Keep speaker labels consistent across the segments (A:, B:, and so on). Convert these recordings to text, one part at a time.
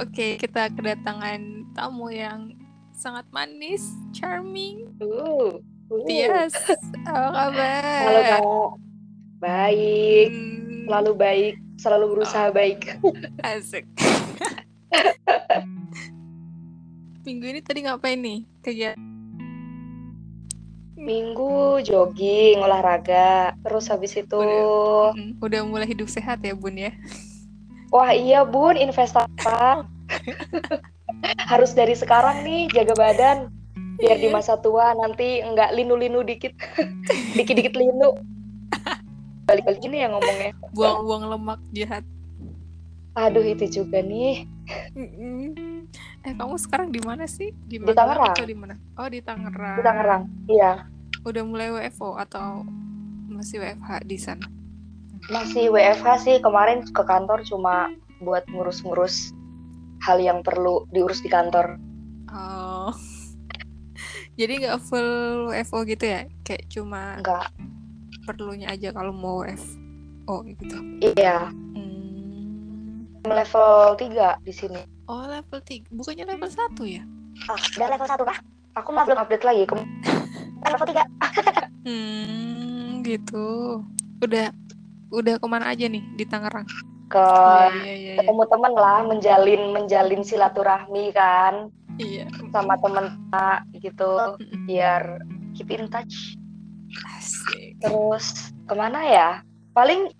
A: Oke, kita kedatangan tamu yang sangat manis, charming.
B: Uh, uh.
A: Tias, apa kabar?
B: Halo Kak. Baik,
A: Hmm,
B: selalu baik, selalu berusaha baik.
A: asik. Minggu ini tadi ngapain nih? Kegiatan
B: Minggu jogging, olahraga, terus habis itu,
A: Mm, udah mulai hidup sehat ya, Bun ya?
B: Wah iya Bun, investasi. Harus dari sekarang nih jaga badan, biar di
A: Iya.
B: masa tua nanti nggak linu-linu dikit, dikit-dikit linu. Balik-balik gini ya ngomongnya.
A: Buang-buang lemak jahat.
B: Aduh itu juga nih.
A: Eh, kamu sekarang di mana sih? Di,
B: Di Tangerang.
A: atau di mana? Oh, di Tangerang.
B: Di Tangerang, iya.
A: Udah mulai WFO atau masih WFH di sana?
B: Masih WFH sih kemarin ke kantor cuma buat ngurus-ngurus hal yang perlu diurus di kantor.
A: Oh. Jadi nggak full WFO gitu ya? Kayak cuma
B: Enggak,
A: perlunya aja kalau mau WFO gitu.
B: iya.
A: Hmm.
B: Level 3 di sini.
A: Oh, level 3. Bukannya level 1 ya?
B: Ah, udah level 1 kah? Aku mah belum update lagi. Kem level 3.
A: Hmm, gitu. Udah udah ke mana aja nih di Tangerang?
B: Ke
A: Iya, iya, iya. iya.
B: ketemu temen lah, menjalin menjalin silaturahmi kan
A: Iya.
B: sama temen ah, gitu
A: Mm-mm.
B: biar keep in touch.
A: Asik.
B: Terus ke mana ya? Paling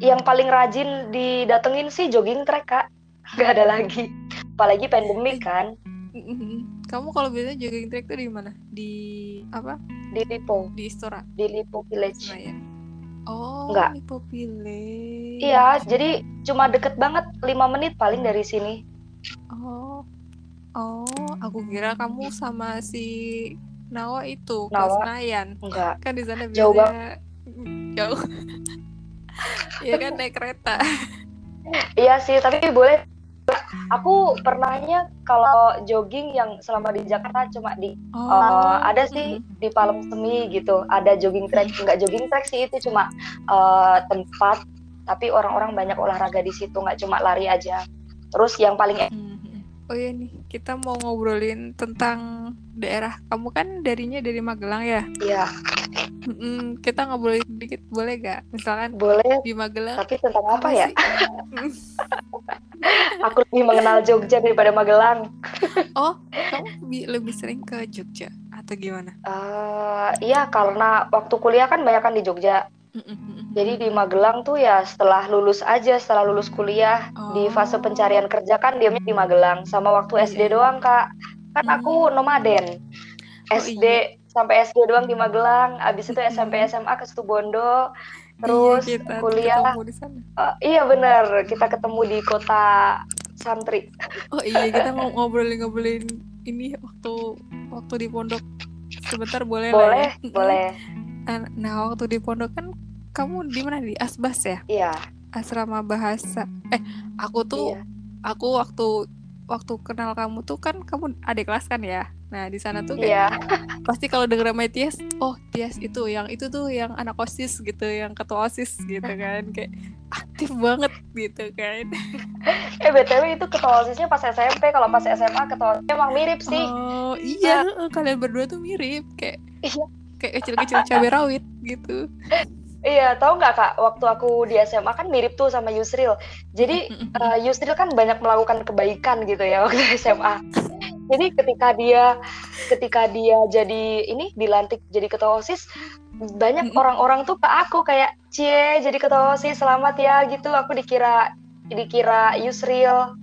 B: yang paling rajin didatengin sih jogging track kak. Gak ada lagi. Apalagi pandemik kan.
A: Kamu kalau biasanya jogging track tuh di mana? Di apa?
B: di Lipo,
A: Di Istora,
B: di Lipo Village.
A: Senayan. Oh,
B: Enggak.
A: Lipo Village.
B: Iya, jadi cuma deket banget 5 menit paling dari sini.
A: Oh. Oh, aku kira kamu sama si Nawa itu ke
B: Nawa?
A: Senayan.
B: Enggak.
A: Kan di sana
B: Jauh
A: biasanya jauh. Iya kan naik kereta.
B: Iya sih, tapi boleh. Aku pernahnya kalau jogging yang selama di Jakarta cuma di
A: Oh.
B: eh, ada sih di Palem Semi gitu. Ada jogging track, enggak jogging track sih itu cuma eh, tempat tapi orang-orang banyak olahraga di situ, nggak cuma lari aja. Terus yang paling
A: Mhm. Oh iya nih, kita mau ngobrolin tentang daerah. Kamu kan darinya dari Magelang ya?
B: ya
A: Mm-mm, kita ngobrolin dikit boleh gak? Misalkan
B: boleh,
A: di Magelang
B: tapi tentang apa ya? Aku lebih mengenal Jogja daripada Magelang.
A: Oh, kamu bi- lebih sering ke Jogja atau gimana?
B: Eh, iya, karena waktu kuliah kan banyak kan di Jogja. Jadi di Magelang tuh ya setelah lulus aja, setelah lulus kuliah di fase
A: Oh.
B: pencarian kerja kan diamnya di Magelang sama waktu
A: Iya,
B: SD
A: iya.
B: doang kak. Kan
A: Hmm.
B: aku nomaden.
A: Oh,
B: SD
A: iya.
B: sampai SD doang di Magelang, abis itu. SMP SMA ke Situbondo, terus
A: iya, kita
B: kuliah.
A: ketemu di sana.
B: Eh, iya bener, kita ketemu di kota santri.
A: Oh iya, kita mau ngobrolin-ngobrolin ini waktu waktu di pondok. Sebentar boleh lah ya?
B: Boleh, boleh.
A: Nah, Nah, waktu di pondok kan kamu di mana di Asbas ya?
B: Iya,
A: Asrama bahasa. Eh, aku tuh
B: iya.
A: aku waktu waktu kenal kamu tuh kan kamu adik kelas kan ya. Nah, di sana tuh kayak
B: Iya,
A: pasti kalau denger nama Tias, oh Tias itu yang itu tuh yang anak OSIS gitu, yang ketua OSIS gitu kan. Kayak aktif banget gitu kan.
B: eh BTW itu ketua OSISnya pas SMP, kalau pas SMA ketua OSISnya emang mirip sih.
A: Oh, iya, heeh, kalian berdua tuh mirip kayak
B: Iya.
A: Kayak kecil-kecil cabai rawit gitu.
B: Iya, tahu nggak kak? Waktu aku di SMA kan mirip tuh sama Yusril. Jadi eh, Yusril kan banyak melakukan kebaikan gitu ya waktu SMA. Jadi ketika dia ketika dia jadi ini dilantik jadi ketua OSIS, banyak orang-orang tuh ke aku kayak, "Cie, jadi ketua OSIS, selamat ya." gitu. Aku dikira dikira Yusril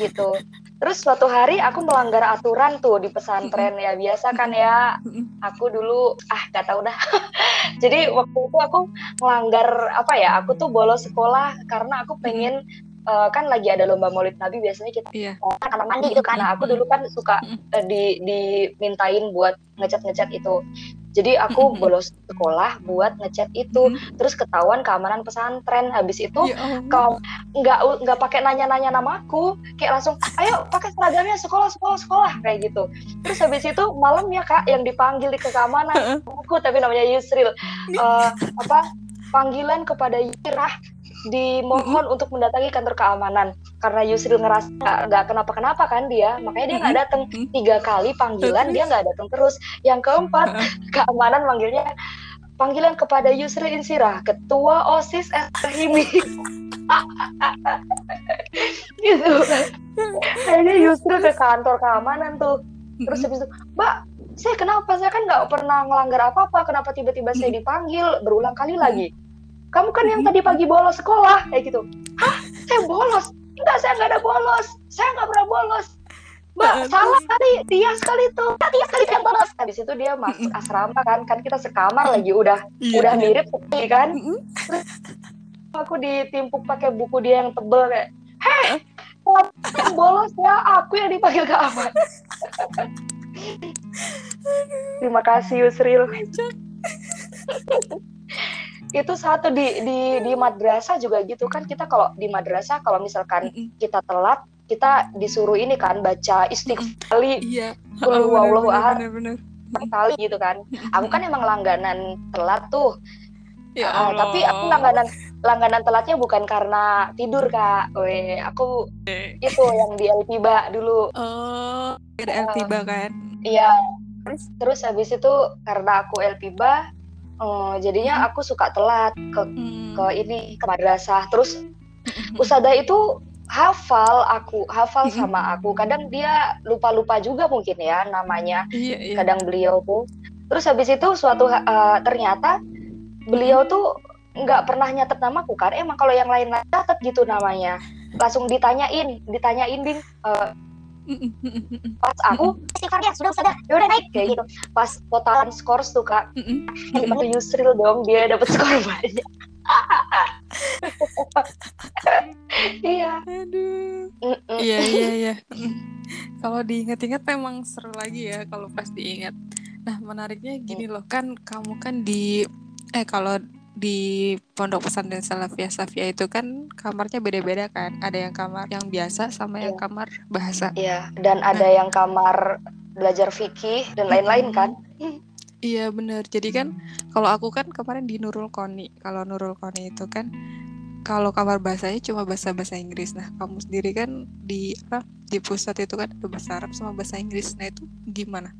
B: gitu. Terus suatu hari aku melanggar aturan tuh di pesantren ya biasa kan ya. Aku dulu ah gak tahu dah. Jadi waktu itu aku melanggar apa ya? Aku tuh bolos sekolah karena aku pengen eh, kan lagi ada lomba Maulid Nabi biasanya kita
A: Iya.
B: ke kamar mandi gitu kan. Nah, aku dulu kan suka eh, di dimintain buat ngecat-ngecat itu. Jadi aku bolos sekolah buat ngecat itu.
A: Mm.
B: Terus ketahuan keamanan pesantren. Habis itu
A: Ya
B: kau nggak nggak pakai nanya-nanya namaku kayak langsung ayo pakai seragamnya sekolah sekolah sekolah. Kayak gitu. Terus habis itu malam ya kak yang dipanggil di ke keamanan aku tapi namanya Yusril. Eh, apa panggilan kepada Yirah dimohon untuk mendatangi kantor keamanan karena Yusril ngerasa nggak kenapa-kenapa kan dia makanya dia nggak datang
A: Mm-mm.
B: tiga kali panggilan dia nggak datang terus. Yang keempat keamanan manggilnya panggilan kepada Yusril Insirah ketua osis Himi. Gitu. Akhirnya Yusril ke kantor keamanan tuh. Terus habis itu mbak saya kenapa? Saya kan nggak pernah melanggar apa-apa. Kenapa tiba-tiba saya dipanggil? Berulang kali lagi. Kamu kan yang tadi pagi bolos sekolah. Kayak gitu. Hah? Saya bolos enggak saya nggak ada bolos. Saya nggak pernah bolos. Mbak salah kali. Dia sekali tuh. Dia sekali yang bolos. Habis itu dia masuk asrama kan. Kan kita sekamar lagi. Udah
A: Iya,
B: udah
A: iya.
B: mirip kan?
A: Mm-mm.
B: aku ditimpuk pakai buku dia yang tebel kayak heh bolos ya? Aku yang dipanggil ke aman terima kasih Yusril itu satu di di di madrasah juga gitu kan. Kita kalau di madrasah kalau misalkan kita telat kita disuruh ini kan baca istighfar
A: Iya.
B: Qul
A: Oh,
B: ahad. kali gitu kan. Aku kan emang langganan telat tuh.
A: Ya
B: Ah,
A: Allah.
B: tapi aku langganan langganan telatnya bukan karena tidur kak. Weh, aku itu yang di Elpiba dulu.
A: Oh, ada El tiba kan?
B: iya. Terus? Habis itu karena aku Elpiba eh, jadinya aku suka telat ke
A: Hmm.
B: ke ini ke madrasah terus Usada itu hafal aku hafal
A: Mm-mm.
B: sama aku kadang dia lupa lupa juga mungkin ya namanya
A: Iya, iya.
B: kadang beliau tuh terus habis itu suatu eh, ternyata beliau tuh nggak pernah nyatet namaku kan emang kalau yang lain nyatet gitu namanya langsung ditanyain ditanyain din eh,
A: Mm-mm, mm-mm, mm-mm.
B: Pas aku istighfar dia sudah sudah ya udah naik kayak gitu pas totalan skor tuh kak itu Yusril dong dia dapat skor banyak iya
A: Aduh. Iya, iya, iya. Mm. Kalau diingat-ingat memang seru lagi ya kalau pas diingat. Nah, menariknya gini loh, kan kamu kan di eh kalau di Pondok Pesantren Salafiyah Safia itu kan kamarnya beda-beda kan. Ada yang kamar yang biasa sama yang
B: Iya.
A: kamar bahasa.
B: Iya, dan ada yang kamar belajar fikih dan lain-lain kan.
A: Iya bener. Jadi kan kalau aku kan kemarin di Nurul Koni. Kalau Nurul Koni itu kan kalau kamar bahasanya cuma bahasa bahasa Inggris. Nah kamu sendiri kan di apa di pusat itu kan ada bahasa Arab sama bahasa Inggris. Nah itu gimana?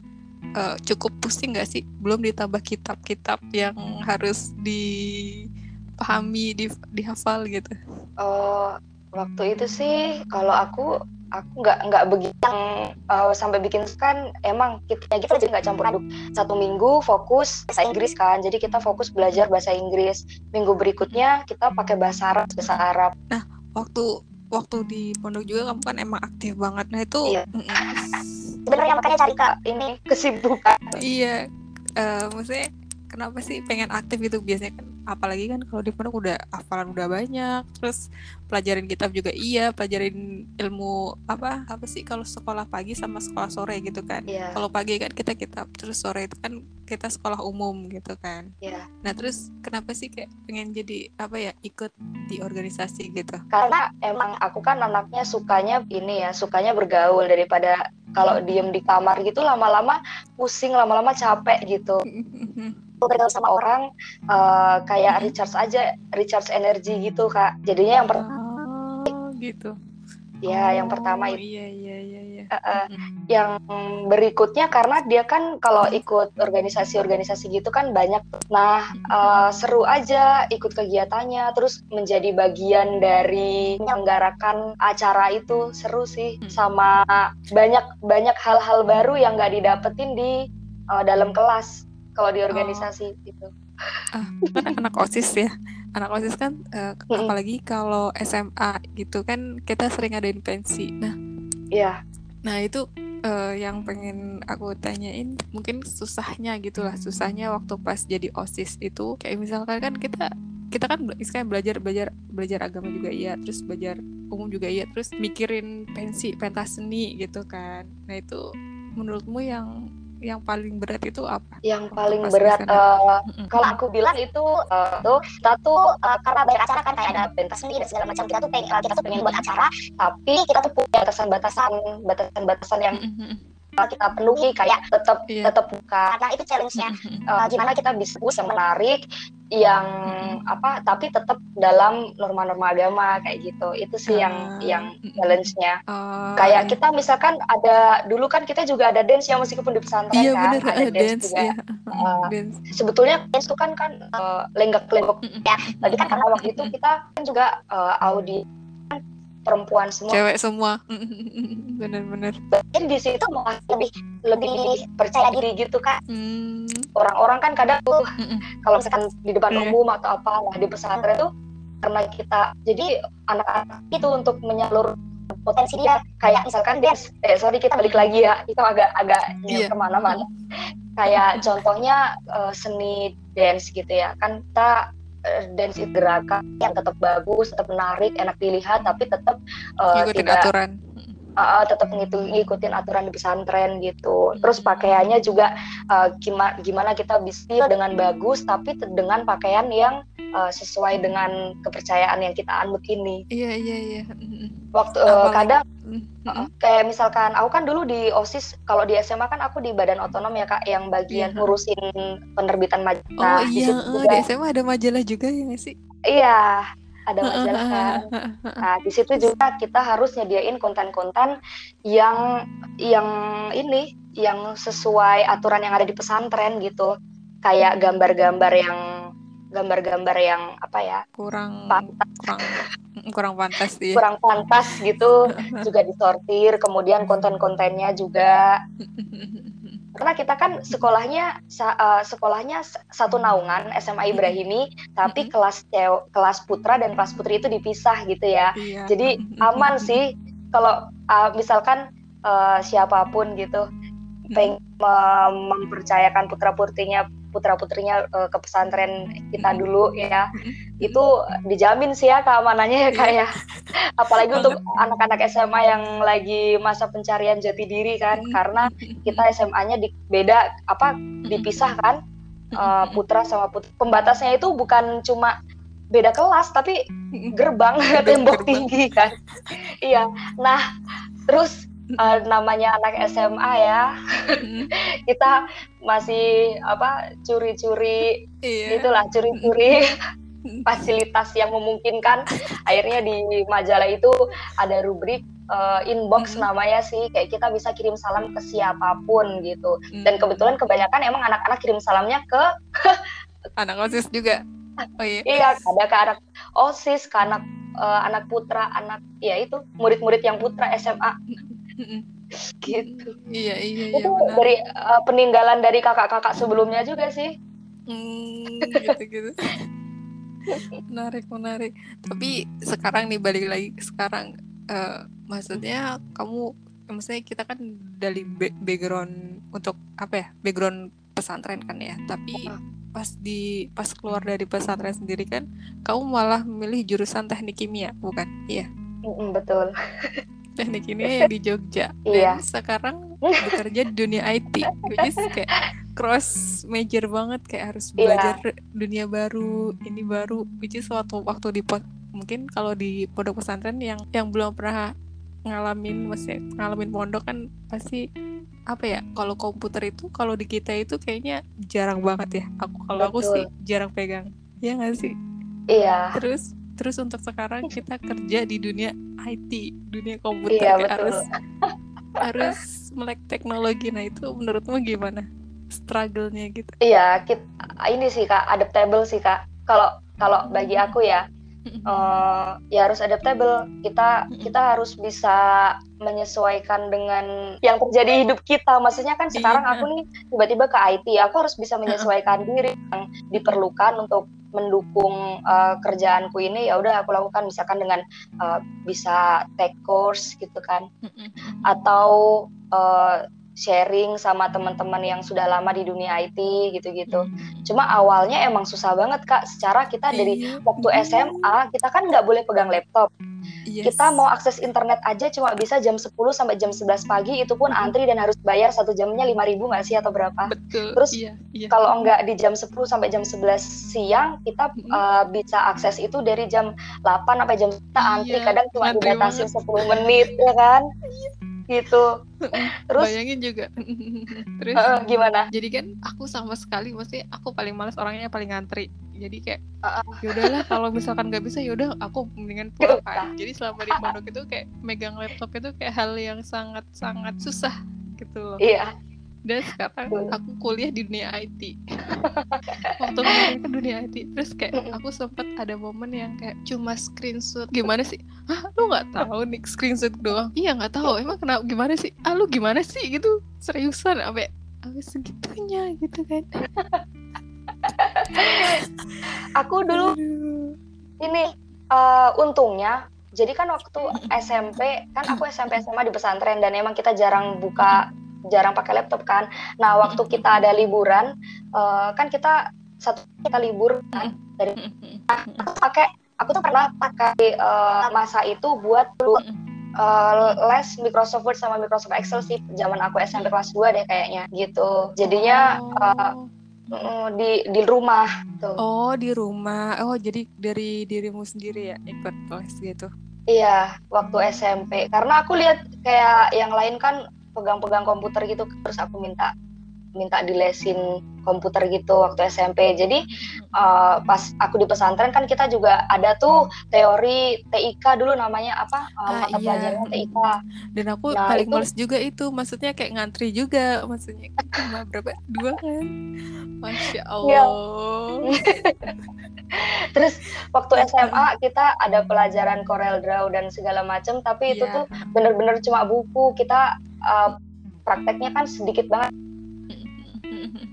A: Eh, cukup pusing nggak sih? Belum ditambah kitab-kitab yang harus dipahami, di, dihafal gitu.
B: Oh, waktu itu sih kalau aku aku nggak nggak begitu yang, eh, sampai bikin kan emang kita gitu jadi nggak campur aduk satu minggu fokus bahasa Inggris kan jadi kita fokus belajar bahasa Inggris minggu berikutnya kita pakai bahasa Arab bahasa Arab
A: Waktu waktu di pondok juga kamu kan emang aktif banget. Nah itu
B: Iya. Sebenarnya makanya cari kak ini kesibukan.
A: Iya, eh maksudnya kenapa sih pengen aktif itu biasanya kan apalagi kan kalau di pondok udah hafalan udah banyak, terus pelajarin kitab juga iya, pelajarin ilmu apa apa sih kalau sekolah pagi sama sekolah sore gitu kan.
B: Iya
A: Kalau pagi kan kita kitab, terus sore itu kan kita sekolah umum gitu kan.
B: iya
A: Nah terus kenapa sih kayak pengen jadi apa ya ikut di organisasi gitu?
B: karena emang aku kan anaknya sukanya ini ya sukanya bergaul daripada kalau diem di kamar gitu lama-lama pusing lama-lama capek gitu bergaul sama orang eh, kayak recharge aja recharge energi gitu kak. Jadinya yang pertama
A: Oh gitu.
B: ya yang
A: Oh,
B: pertama itu.
A: Iya iya iya iya.
B: eh,
A: Mm-mm.
B: yang berikutnya karena dia kan kalau ikut organisasi-organisasi gitu kan banyak. Nah eh, seru aja ikut kegiatannya terus menjadi bagian dari menyelenggarakan acara itu. Seru sih sama banyak banyak hal-hal baru yang nggak didapetin di eh, dalam kelas kalau di organisasi gitu.
A: Ah, kan anak osis ya. Anak osis kan
B: Mm-mm.
A: apalagi kalau SMA gitu kan kita sering adain pensi. Nah
B: ya
A: nah itu eh, yang pengen aku tanyain mungkin susahnya gitulah. Susahnya waktu pas jadi osis itu kayak misalkan kan kita kita kan sekarang belajar belajar belajar agama juga iya terus belajar umum juga iya terus mikirin pensi pentas seni gitu kan. Nah itu menurutmu yang yang paling berat itu apa?
B: Yang paling berat
A: Mm-mm.
B: kalau aku bilang itu eh, tuh kita tuh eh, karena banyak acara kan kayak ada pentas seni dan segala macam kita tuh pengen kita tuh pengen buat acara tapi kita tuh punya batasan-batasan batasan-batasan yang Kita penuhi kayak tetap
A: Iya.
B: tetap buka. Nah itu challenge-nya. Eh, gimana kita bisa push yang menarik yang apa tapi tetap dalam norma-norma agama kayak gitu. Itu sih yang
A: Ah,
B: yang challenge-nya.
A: Oh,
B: kayak kita misalkan ada dulu kan kita juga ada dance ya meskipun di pesantren
A: Iya
B: kan
A: bener,
B: ada
A: eh,
B: dance,
A: dance,
B: juga.
A: iya.
B: Eh,
A: dance.
B: sebetulnya dance itu kan kan eh, lenggak-lenggok ya. Tapi kan karena waktu itu kita kan juga eh, audi perempuan semua
A: Cewek semua. Bener-bener.
B: jadi di situ malah lebih lebih percaya diri gitu kan
A: Hmm,
B: orang-orang kan kadang tuh kalau misalkan di depan
A: Iya.
B: umum atau apa nah di pesantren tuh karena kita jadi anak-anak itu untuk menyalur potensi dia kayak misalkan dance eh sorry kita balik lagi ya itu agak agak
A: Iya.
B: ke mana-mana kayak contohnya eh, seni dance gitu ya kan kita eh, dance gerakan yang tetap bagus tetap menarik enak dilihat tapi tetap eh,
A: Ngikutin
B: tidak
A: aturan.
B: uh, tetap ngikutin aturan di pesantren gitu. Terus pakaiannya juga uh, gimana gimana kita bisa dengan bagus tapi dengan pakaian yang uh, sesuai dengan kepercayaan yang kita anut ini.
A: Iya, iya, iya.
B: Waktu uh, kadang uh, kayak misalkan aku kan dulu di OSIS kalau di SMA kan aku di badan otonom ya Kak yang bagian
A: Iya.
B: ngurusin penerbitan majalah.
A: Oh
B: Nah, di
A: iya, eh,
B: juga-
A: di SMA ada majalah juga ya sih?
B: Iya, ada majalah kan. Nah, di situ juga kita harus nyediain konten-konten yang yang ini yang sesuai aturan yang ada di pesantren gitu. Kayak gambar-gambar yang gambar-gambar yang apa ya?
A: kurang
B: Pantas.
A: kurang kurang pantas ya.
B: kurang pantas gitu juga disortir, kemudian konten-kontennya juga karena kita kan sekolahnya eh, sekolahnya satu naungan SMA Ibrahimi, tapi kelas cew- kelas putra dan kelas putri itu dipisah gitu ya.
A: Iya.
B: Jadi aman sih kalau uh, misalkan uh, siapa pun gitu pengen mem- mempercayakan putra putrinya putra putrinya ke pesantren kita dulu ya. Itu dijamin sih ya keamanannya ya kak ya. Apalagi untuk anak-anak SMA yang lagi masa pencarian jati diri kan. Karena kita SMA-nya di, beda apa dipisah kan uh, putra sama putri pembatasnya itu bukan cuma beda kelas tapi gerbang tembok tinggi kan. Iya. Nah terus uh, namanya anak SMA ya kita masih apa curi-curi
A: Iya.
B: itulah curi-curi fasilitas yang memungkinkan akhirnya di majalah itu ada rubrik uh, inbox
A: Mm.
B: namanya sih kayak kita bisa kirim salam ke siapa pun gitu
A: Hmm.
B: dan kebetulan kebanyakan emang anak-anak kirim salamnya ke
A: anak osis juga. Oh iya.
B: iya ada ke anak osis ke anak uh, anak putra anak ya itu murid-murid yang putra SMA gitu
A: Iya iya iya
B: itu
A: benar.
B: dari uh, peninggalan dari kakak-kakak sebelumnya juga sih
A: Hmm, gitu-gitu. menarik menarik. Tapi sekarang nih balik lagi sekarang. eh, maksudnya kamu, maksudnya kita kan dari ba- background untuk apa ya? Background pesantren kan ya. Tapi pas di pas keluar dari pesantren sendiri kan, kamu malah memilih jurusan teknik kimia, bukan? Iya.
B: Mm-mm, betul
A: teknik kimia yang di Jogja. Dan
B: Iya.
A: sekarang bekerja di dunia IT which is kayak cross major banget. Kayak harus
B: Iya.
A: belajar dunia baru ini baru which is waktu waktu di mungkin kalau di pondok pesantren yang yang belum pernah ngalamin maksudnya ngalamin pondok kan pasti apa ya kalau komputer itu kalau di kita itu kayaknya jarang banget ya. Aku kalau aku sih jarang pegang. Ya nggak sih?
B: Iya.
A: Terus terus untuk sekarang kita kerja di dunia IT dunia komputer
B: Iya,
A: kayak
B: betul.
A: harus harus melek teknologi nah itu menurutmu gimana struggle-nya gitu
B: Iya, kita, ini sih kak, adaptable sih kak. Kalau kalau bagi aku ya, eh, ya harus adaptable. Kita kita harus bisa menyesuaikan dengan yang terjadi di hidup kita. Maksudnya kan sekarang
A: Iya.
B: aku nih tiba-tiba ke IT, aku harus bisa menyesuaikan diri yang diperlukan untuk mendukung eh, kerjaanku ini. Ya udah aku lakukan misalkan dengan eh, bisa take course gitu kan, atau eh, sharing sama teman-teman yang sudah lama di dunia IT gitu-gitu. Cuma awalnya emang susah banget kak. Secara kita dari
A: Iya.
B: waktu SMA kita kan nggak boleh pegang laptop.
A: Yes.
B: Kita mau akses internet aja cuma bisa jam 10 sampai jam 11 pagi. Itu pun antri dan harus bayar satu jamnya 5.000 nggak sih atau berapa?
A: betul
B: Terus
A: iya, iya.
B: Kalau nggak di jam 10 sampai jam 11 siang kita
A: Mhm.
B: uh, bisa akses itu dari jam 8 sampai jam kita antri
A: Iya,
B: kadang cuma
A: banget.
B: 10 menit ya kan. gitu terus
A: bayangin juga terus
B: uh, gimana
A: jadi kan aku sama sekali maksudnya aku paling males orangnya paling ngantri jadi kayak
B: uh,
A: yaudahlah kalau misalkan nggak bisa yaudah aku mendingan pulang kan. Jadi selama di pondok itu kayak megang laptop itu kayak hal yang sangat sangat susah gitu loh.
B: Iya.
A: Dan sekarang aku kuliah di dunia IT waktu kemarin ke dunia IT terus kayak aku sempat ada momen yang kayak cuma screenshot. Gimana sih? Ah lu nggak tahu nih screenshot doang? Iya nggak tahu. Emang kenapa gimana sih? Ah lu gimana sih? Gitu. Seriusan apa apa segitunya gitu kan
B: aku dulu ini uh, untungnya jadi kan waktu SMP kan aku SMP SMA di pesantren dan emang kita jarang buka jarang pakai laptop kan. Nah waktu kita ada liburan uh, kan kita satu kita libur kan dari nah, aku pakai aku tuh pernah pakai uh, masa itu buat uh, les Microsoft Word sama Microsoft Excel sih zaman aku SMP kelas 2 deh kayaknya gitu. Jadinya uh, di di rumah tuh.
A: Oh, di rumah. Oh, jadi dari dirimu sendiri ya ikut les gitu.
B: Iya, waktu SMP. Karena aku lihat kayak yang lain kan pegang-pegang komputer gitu terus aku minta minta dilesin komputer gitu waktu SMP. Jadi uh, pas aku di pesantren kan kita juga ada tuh teori TIK dulu namanya apa uh, ah, mata iya. pelajaran TIK.
A: Dan aku nah, paling itu, males juga itu, maksudnya kayak ngantri juga, maksudnya cuma berapa dua kan? Masya iya. Allah.
B: Terus waktu SMA kita ada pelajaran Corel Draw dan segala macam, tapi itu yeah. tuh bener-bener cuma buku. Kita uh, prakteknya kan sedikit banget.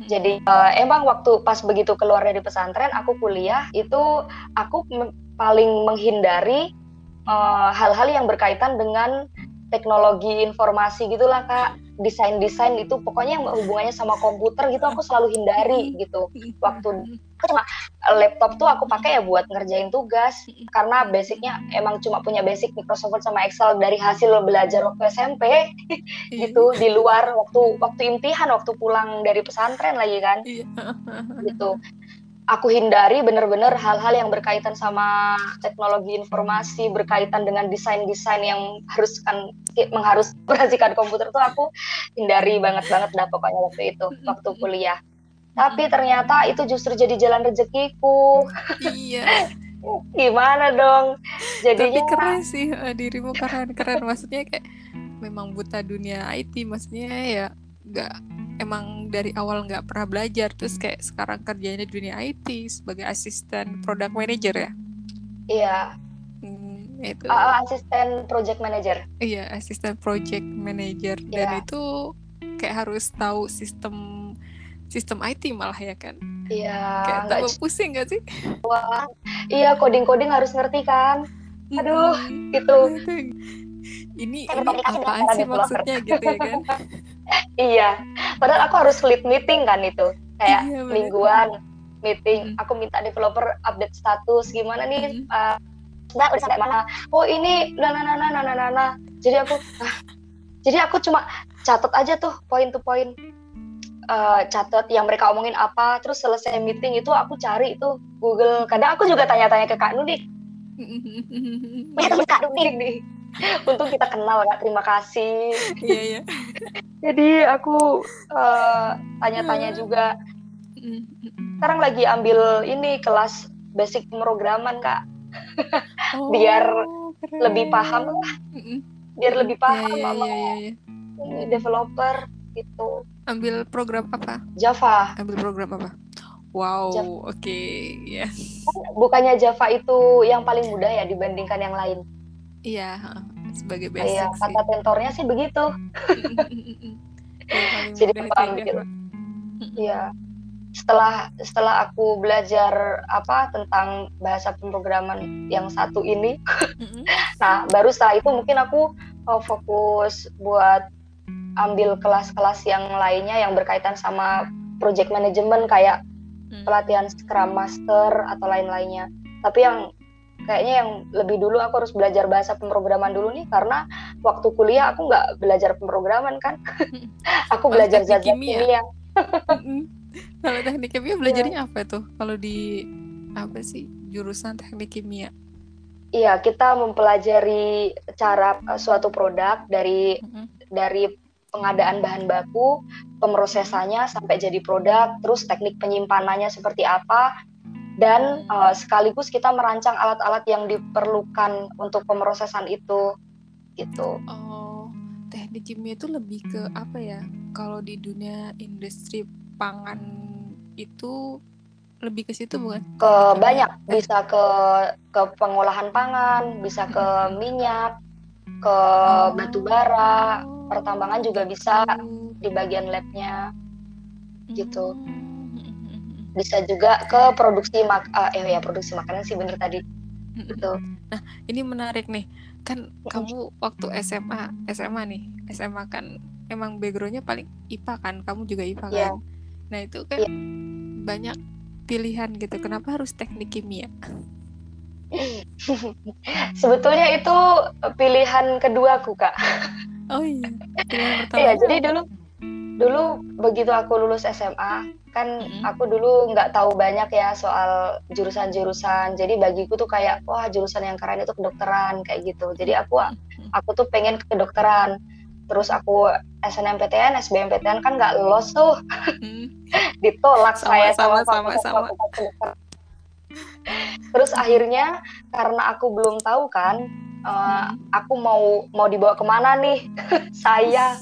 B: Jadi uh, emang waktu pas begitu keluar dari pesantren, aku kuliah itu aku paling menghindari eh, hal-hal uh, yang berkaitan dengan teknologi informasi gitulah kak. Desain-desain itu pokoknya yang hubungannya sama komputer gitu aku selalu hindari gitu. Waktu cuma laptop tuh aku pakai ya buat ngerjain tugas. Karena basicnya emang cuma punya basic Microsoft Word sama Excel dari hasil belajar waktu SMP gitu di luar waktu waktu imtihan waktu pulang dari pesantren lagi kan. Iya. gitu aku hindari bener-bener hal-hal yang berkaitan sama teknologi informasi berkaitan dengan desain-desain yang harus kan mengharus komputer tuh aku hindari banget banget dah pokoknya waktu itu waktu kuliah. Tapi ternyata itu justru jadi jalan rezekiku.
A: Iya.
B: Gimana dong?
A: Jadinya tapi keren sih eh, dirimu keren keren. Maksudnya kayak memang buta dunia IT maksudnya ya nggak emang dari awal nggak pernah belajar. Terus kayak sekarang kerjanya di dunia IT sebagai asisten product manager ya?
B: Iya.
A: Hmm, itu.
B: Uh, asisten project manager.
A: Iya asisten project manager. Dan yeah. itu kayak harus tahu sistem sistem IT malah ya kan?
B: Iya
A: kayak tambah pusing gak sih?
B: Wah, iya coding coding harus ngerti kan? Aduh hmm, gitu.
A: ini ini apaan sih maksudnya gitu ya kan
B: iya. Padahal aku harus lead meeting kan itu. Kayak iya, mingguan meeting. Hmm. aku minta developer update status. Gimana nih? Hmm. uh, udah udah sampai mana? Oh ini nah nah nah nah nah nah, nah. jadi aku ah, jadi aku cuma catat aja tuh poin to poin uh, catat yang mereka omongin apa. Terus selesai meeting itu aku cari itu Google. Kadang aku juga tanya-tanya ke Kak Nudi punya Kak Nudi nih Untung kita kenal kak, terima kasih.
A: Iya iya.
B: Jadi aku uh, tanya-tanya juga. Sekarang lagi ambil ini kelas basic pemrograman kak, oh, biar keren. lebih paham lah, biar lebih iya, paham
A: yeah,
B: sama
A: yeah, yeah,
B: yeah. developer gitu.
A: Ambil program apa?
B: Java.
A: Ambil program apa? Wow, oke, okay. ya. Yeah.
B: Bukannya Java itu yang paling mudah ya dibandingkan yang lain?
A: Iya, sebagai basic
B: Iya, kata tentornya sih begitu. Jadi paham gitu. Iya. Setelah setelah aku belajar apa tentang bahasa pemrograman yang satu ini, nah baru setelah itu mungkin aku oh, fokus buat ambil kelas-kelas yang lainnya yang berkaitan sama project management kayak mm. pelatihan Scrum Master atau lain-lainnya. Tapi yang kayaknya yang lebih dulu aku harus belajar bahasa pemrograman dulu nih karena waktu kuliah aku nggak belajar pemrograman kan. Aku belajar zat kimia,
A: kalau teknik kimia belajarnya ya. apa tuh? Kalau di apa sih jurusan teknik kimia?
B: Iya, kita mempelajari cara uh, suatu produk dari dari pengadaan bahan baku, pemrosesannya sampai jadi produk, terus teknik penyimpanannya seperti apa, dan uh, sekaligus kita merancang alat-alat yang diperlukan untuk pemrosesan itu, gitu.
A: Oh, teknik kimia itu lebih ke apa ya? Kalau di dunia industri pangan itu lebih ke situ bukan?
B: Ke banyak, bisa ke ke pengolahan pangan, bisa ke minyak, ke
A: Oh.
B: batu bara, pertambangan juga bisa di bagian labnya gitu.
A: Hmm.
B: Bisa juga ke produksi mak eh eh, ya produksi makanan sih bener tadi gitu
A: Nah, ini menarik nih. Kan kamu waktu SMA, SMA nih, SMA kan emang backgroundnya paling IPA kan, kamu juga IPA kan.
B: Iya.
A: Nah itu kan
B: Iya.
A: banyak pilihan gitu. Kenapa harus teknik kimia?
B: sebetulnya itu pilihan keduaku kak
A: Oh iya, pilihan pertama.
B: iya jadi dulu dulu begitu aku lulus SMA kan
A: Mm-mm.
B: aku dulu nggak tahu banyak ya soal jurusan-jurusan jadi bagiku tuh kayak wah jurusan yang keren itu kedokteran kayak gitu jadi aku aku tuh pengen ke kedokteran terus aku SNMPTN SBMPTN kan nggak lolos tuh
A: Hmm.
B: ditolak
A: Sama,
B: saya
A: sama,
B: sama
A: sama,
B: fakultas-
A: sama.
B: fakultas kedokteran. Terus akhirnya karena aku belum tahu kan, eh, aku mau mau dibawa ke mana nih saya.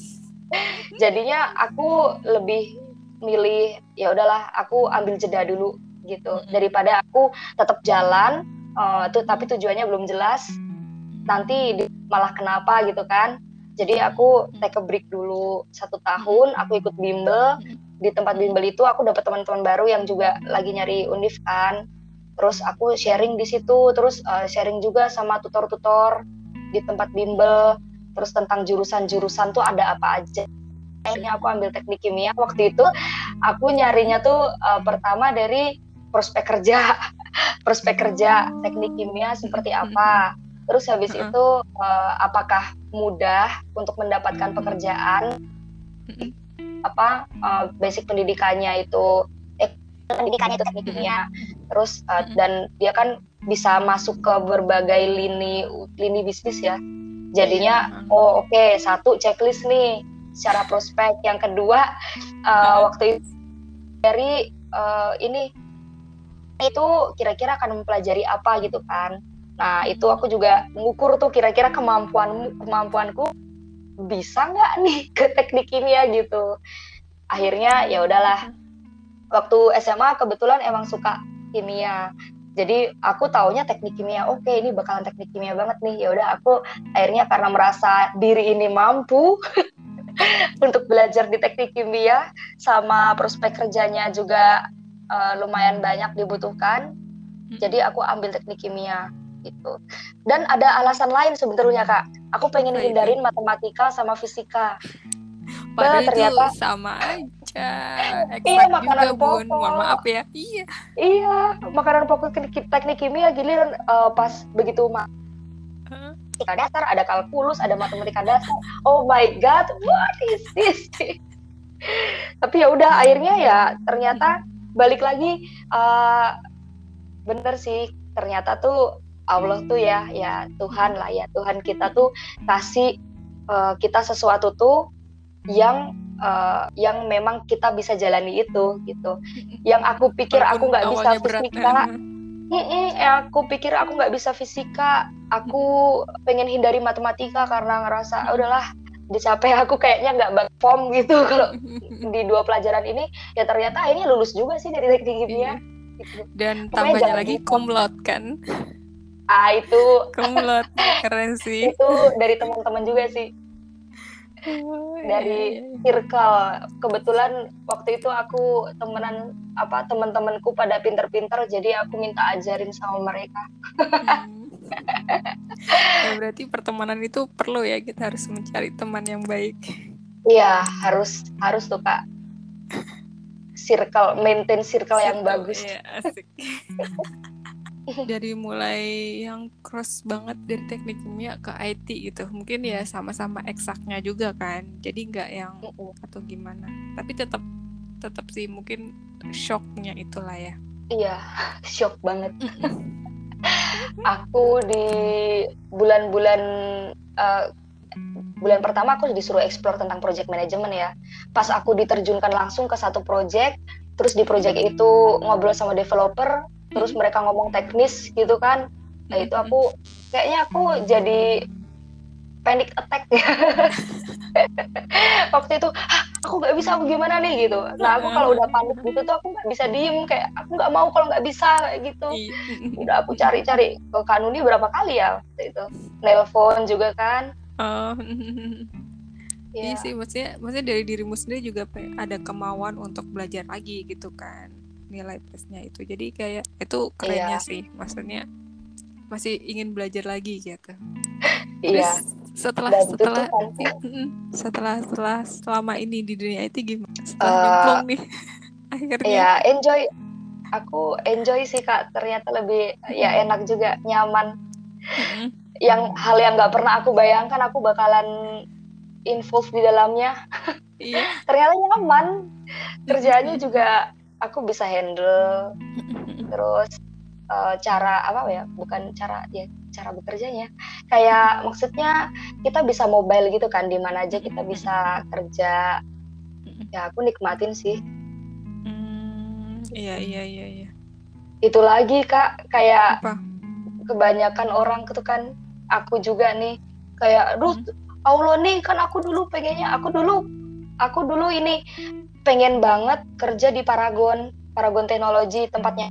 B: Jadinya aku lebih milih ya udahlah aku ambil jeda dulu gitu. Daripada aku tetap jalan eh, tuh tapi tujuannya belum jelas nanti malah kenapa gitu kan. Jadi aku take a break dulu satu tahun aku ikut bimbel. Di tempat bimbel itu aku dapat teman-teman baru yang juga lagi nyari univ kan. Terus aku sharing di situ terus uh, sharing juga sama tutor-tutor di tempat bimbel terus tentang jurusan-jurusan tuh ada apa aja. Akhirnya aku ambil teknik kimia. Waktu itu aku nyarinya tuh uh, pertama dari prospek kerja. Prospek kerja teknik kimia seperti apa. Terus habis itu uh, apakah mudah untuk mendapatkan pekerjaan? Apa uh, basic pendidikannya itu eh, pendidikannya itu teknik kimia. Terus uh, dan dia kan bisa masuk ke berbagai lini lini bisnis ya jadinya
A: Iya.
B: oh oke satu checklist nih. Secara prospek. Yang kedua uh, waktu itu dari uh, ini itu kira-kira akan mempelajari apa gitu kan. Nah itu aku juga mengukur tuh kira-kira kemampuan kemampuanku bisa nggak nih ke teknik kimia gitu. Akhirnya ya udahlah. Waktu SMA kebetulan emang suka kimia jadi aku taunya teknik kimia oke ini bakalan teknik kimia banget nih. Ya udah aku akhirnya karena merasa diri ini mampu untuk belajar di teknik kimia sama prospek kerjanya juga eh, lumayan banyak dibutuhkan jadi aku ambil teknik kimia gitu. Dan ada alasan lain sebetulnya kak. Aku pengen
A: Apa itu?
B: hindarin matematika sama fisika.
A: Padahal itu
B: ternyata-
A: sama aja.
B: Iya, makanan
A: juga, Bun.
B: pokok.
A: Mohon maaf ya. Iya.
B: Iya, makanan pokok teknik, teknik kimia giliran eh, pas begitu ma-
A: Hah?
B: matematika dasar, ada kalkulus, ada matematika dasar. Oh my god, what is this? Tapi ya udah akhirnya ya ternyata balik lagi eh, bener sih ternyata tuh Allah tuh ya ya Tuhan lah ya Tuhan kita tuh kasih eh, kita sesuatu tuh yang eh, yang memang kita bisa jalani itu gitu. Yang aku pikir aku nggak bisa fisika, Mm-mm, ya aku pikir aku nggak bisa fisika, aku pengen hindari matematika karena ngerasa "Ah, udahlah dicapai aku kayaknya nggak bak form gitu kalau di dua pelajaran ini ya ternyata akhirnya lulus juga sih dari teknik kimia.
A: Iya.
B: Gitu.
A: Dan
B: Pokoknya
A: tambahnya lagi cum laude kan.
B: Ah itu
A: laude keren sih.
B: itu dari teman-teman juga sih dari
A: iya, iya.
B: circle. Kebetulan waktu itu aku temenan apa teman-temanku pada pinter-pinter jadi aku minta ajarin sama mereka.
A: Ya, berarti pertemanan itu perlu ya kita harus mencari teman yang baik.
B: Iya harus harus tuh kak circle maintain circle yang
A: Circle,
B: bagus.
A: iya, asik. dari mulai yang cross banget dari teknik kimia ke IT gitu. Mungkin ya sama-sama eksaknya juga kan. Jadi nggak yang atau gimana. Tapi tetap tetap sih mungkin shocknya itulah ya.
B: Iya shock banget. aku di bulan-bulan eh, bulan pertama aku disuruh explore tentang project management ya. Pas aku diterjunkan langsung ke satu project terus di project itu ngobrol sama developer terus mereka ngomong teknis gitu kan. Nah itu aku kayaknya aku jadi panic attack ya. Waktu itu aku nggak bisa aku gimana nih? Gitu. Nah aku kalau udah panik gitu tuh aku nggak bisa diem kayak aku nggak mau kalau nggak bisa kayak gitu.
A: Iya.
B: udah aku cari-cari ke kanuni berapa kali ya waktu itu. Nelpon juga kan.
A: Oh,
B: ya
A: iya. sih maksudnya maksudnya dari dirimu sendiri juga ada kemauan untuk belajar lagi gitu kan nilai plusnya itu. Jadi kayak itu kerennya
B: Iya.
A: sih maksudnya masih ingin belajar lagi gitu.
B: Iya.
A: Terus setelah
B: dan itu
A: setelah
B: kan
A: setelah setelah selama ini di dunia IT gimana? Setelah nyemplung nih akhirnya.
B: ya enjoy. Aku enjoy sih kak. Ternyata lebih ya enak juga nyaman. Yang hal yang nggak pernah aku bayangkan aku bakalan involve di dalamnya.
A: Iya.
B: Ternyata nyaman. Kerjaannya juga aku bisa handle. Terus eh, cara apa ya bukan cara ya cara bekerjanya. Kayak maksudnya kita bisa mobile gitu kan di mana aja kita bisa kerja. Ya aku nikmatin sih.
A: Hmm, iya iya iya iya.
B: Itu lagi kak kayak
A: apa?
B: kebanyakan orang itu kan aku juga nih. Kayak aduh Allah nih kan aku dulu pengennya aku dulu aku dulu ini pengen banget kerja di Paragon Paragon Teknologi tempatnya.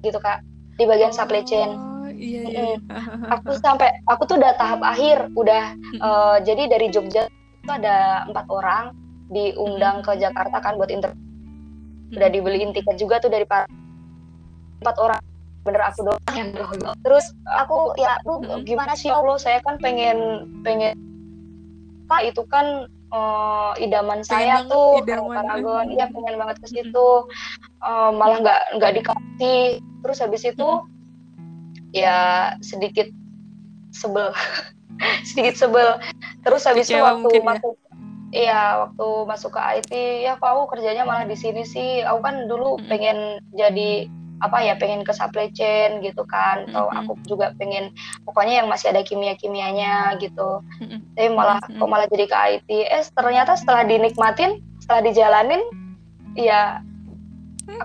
B: Gitu kak. Di bagian supply chain.
A: Oh, iya. Iya
B: aku sampai aku tuh udah tahap akhir udah eh, jadi dari Jogja itu ada empat orang diundang ke Jakarta kan buat inter udah dibeliin tiket juga tuh dari para empat orang bener aku doang yang lolos terus aku ya
A: Mm-mm.
B: gimana sih ya Allah saya kan pengen pengen pak itu kan eh, idaman saya
A: banget,
B: tuh
A: idaman.
B: Paragon. Iya pengen banget ke situ. Eh, malah nggak nggak dikasih. Terus habis itu ya sedikit sebel. Sedikit sebel. Terus habis itu
A: Kecewa
B: waktu
A: mungkin ya?
B: masuk iya waktu masuk ke IT ya kok aku kerjanya malah di sini sih. Aku kan dulu pengen jadi apa ya pengen ke supply chain gitu kan atau
A: Mm-mm.
B: aku juga pengen pokoknya yang masih ada kimia kimianya gitu
A: Mm-mm.
B: tapi malah
A: Mm-mm.
B: kok malah jadi ke IT eh ternyata setelah dinikmatin setelah dijalanin ya